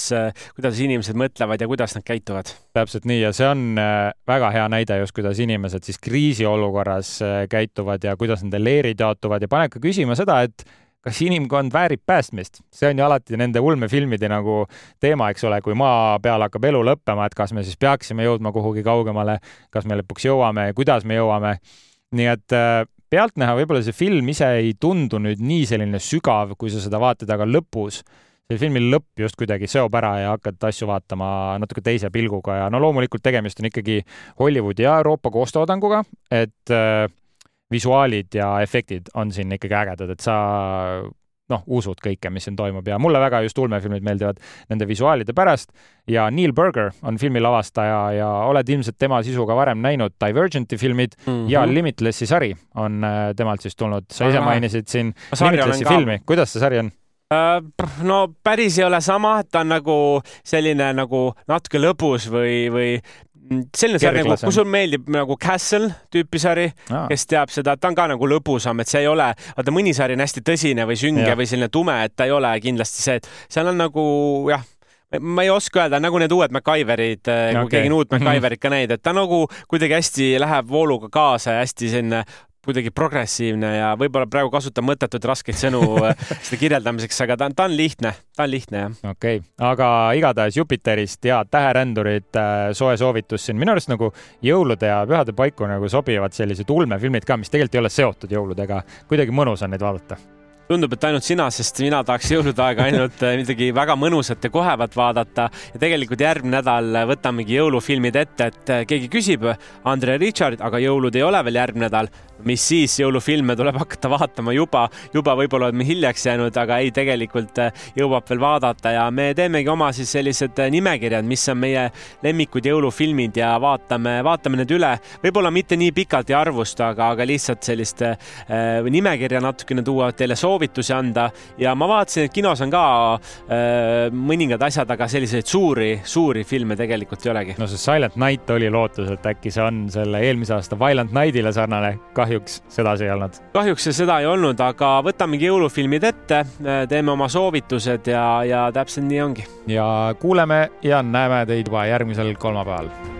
kuidas inimesed mõtlevad ja kuidas nad käituvad. täpselt nii ja see on äh, väga hea näide just, kuidas inimesed siis kriisiolukorras äh, käituvad ja kuidas nende leerid jaotuvad. Ja paneb ka küsima seda, et kas inimkond väärib päästmist, see on ju alati nende ulmefilmide nagu teema, eks ole, kui maa peal hakkab elu lõppema, et kas me siis peaksime jõudma kuhugi kaugemale, kas me lõpuks jõuame, kuidas me jõuame. nii et äh, pealtnäha võib-olla see film ise ei tundu nüüd nii selline sügav, kui sa seda vaatad, aga lõpus see filmi lõpp just kuidagi seob ära ja hakkad asju vaatama natuke teise pilguga ja no loomulikult tegemist on ikkagi Hollywoodi ja Euroopa koostoodanguga, et äh, visuaalid ja efektid on siin ikkagi ägedad, et sa noh, usud kõike, mis siin toimub. Ja mulle väga just ulmefilmid meeldivad nende visuaalide pärast. Ja Neil Burger on filmi lavastaja ja oled ilmselt tema sisu ka varem näinud, Divergenti filmid mm -hmm. ja Limitlessi sari on äh, temalt siis tulnud, sa ise mainisid siin Limitlessi filmi, kuidas see sari on? Äh, no päris ei ole sama, et ta on nagu selline nagu natuke lõbus või, või selline sari nagu, kui sul meeldib nagu Castle tüüpi sari, kes teab seda, ta on ka nagu lõbusam, et see ei ole, vaata mõni sari on hästi tõsine või sünge ja. või selline tume, et ta ei ole kindlasti see, et seal on nagu jah, ma ei oska öelda, nagu need uued MacGyverid okay., kui keegi on uut MacGyverit ka näinud, et ta nagu kuidagi hästi läheb vooluga kaasa ja hästi selline kuidagi progressiivne ja võib-olla praegu kasutan mõttetuid raskeid sõnu *laughs* äh, seda kirjeldamiseks, aga ta on, ta on lihtne, ta on lihtne jah. okei okay., aga igatahes Jupiterist ja Täherändurid äh, soe soovitus siin, minu arust nagu jõulude ja pühade paiku nagu sobivad sellised ulmefilmid ka, mis tegelikult ei ole seotud jõuludega, kuidagi mõnus on neid vaadata tundub, et ainult sina, sest mina tahaks jõulude aega ainult äh, midagi väga mõnusat ja kohevat vaadata. Ja tegelikult järgmine nädal võtamegi jõulufilmid ette, et keegi küsib, Andre Richard, aga jõulud ei ole veel järgmine nädal. Mis siis, jõulufilme tuleb hakata vaatama juba, juba võib-olla oleme hiljaks jäänud, aga ei, tegelikult äh, jõuab veel vaadata ja me teemegi oma siis sellised äh, nimekirjad, mis on meie lemmikud jõulufilmid ja vaatame, vaatame need üle. võib-olla mitte nii pikalt ei arvusta, aga, aga lihtsalt sellist äh, nimekirja natukene tuua, teile soovitusi anda ja ma vaatasin, et kinos on ka äh, mõningad asjad, aga selliseid suuri, suuri filme tegelikult ei olegi. no see Silent Night oli lootus, et äkki see on selle eelmise aasta Violent Nightile sarnane kahjuks sedasi ei olnud. kahjuks seda ei olnud, aga võtamegi jõulufilmid ette, teeme oma soovitused ja, ja täpselt nii ongi. ja kuuleme ja näeme teid juba järgmisel kolmapäeval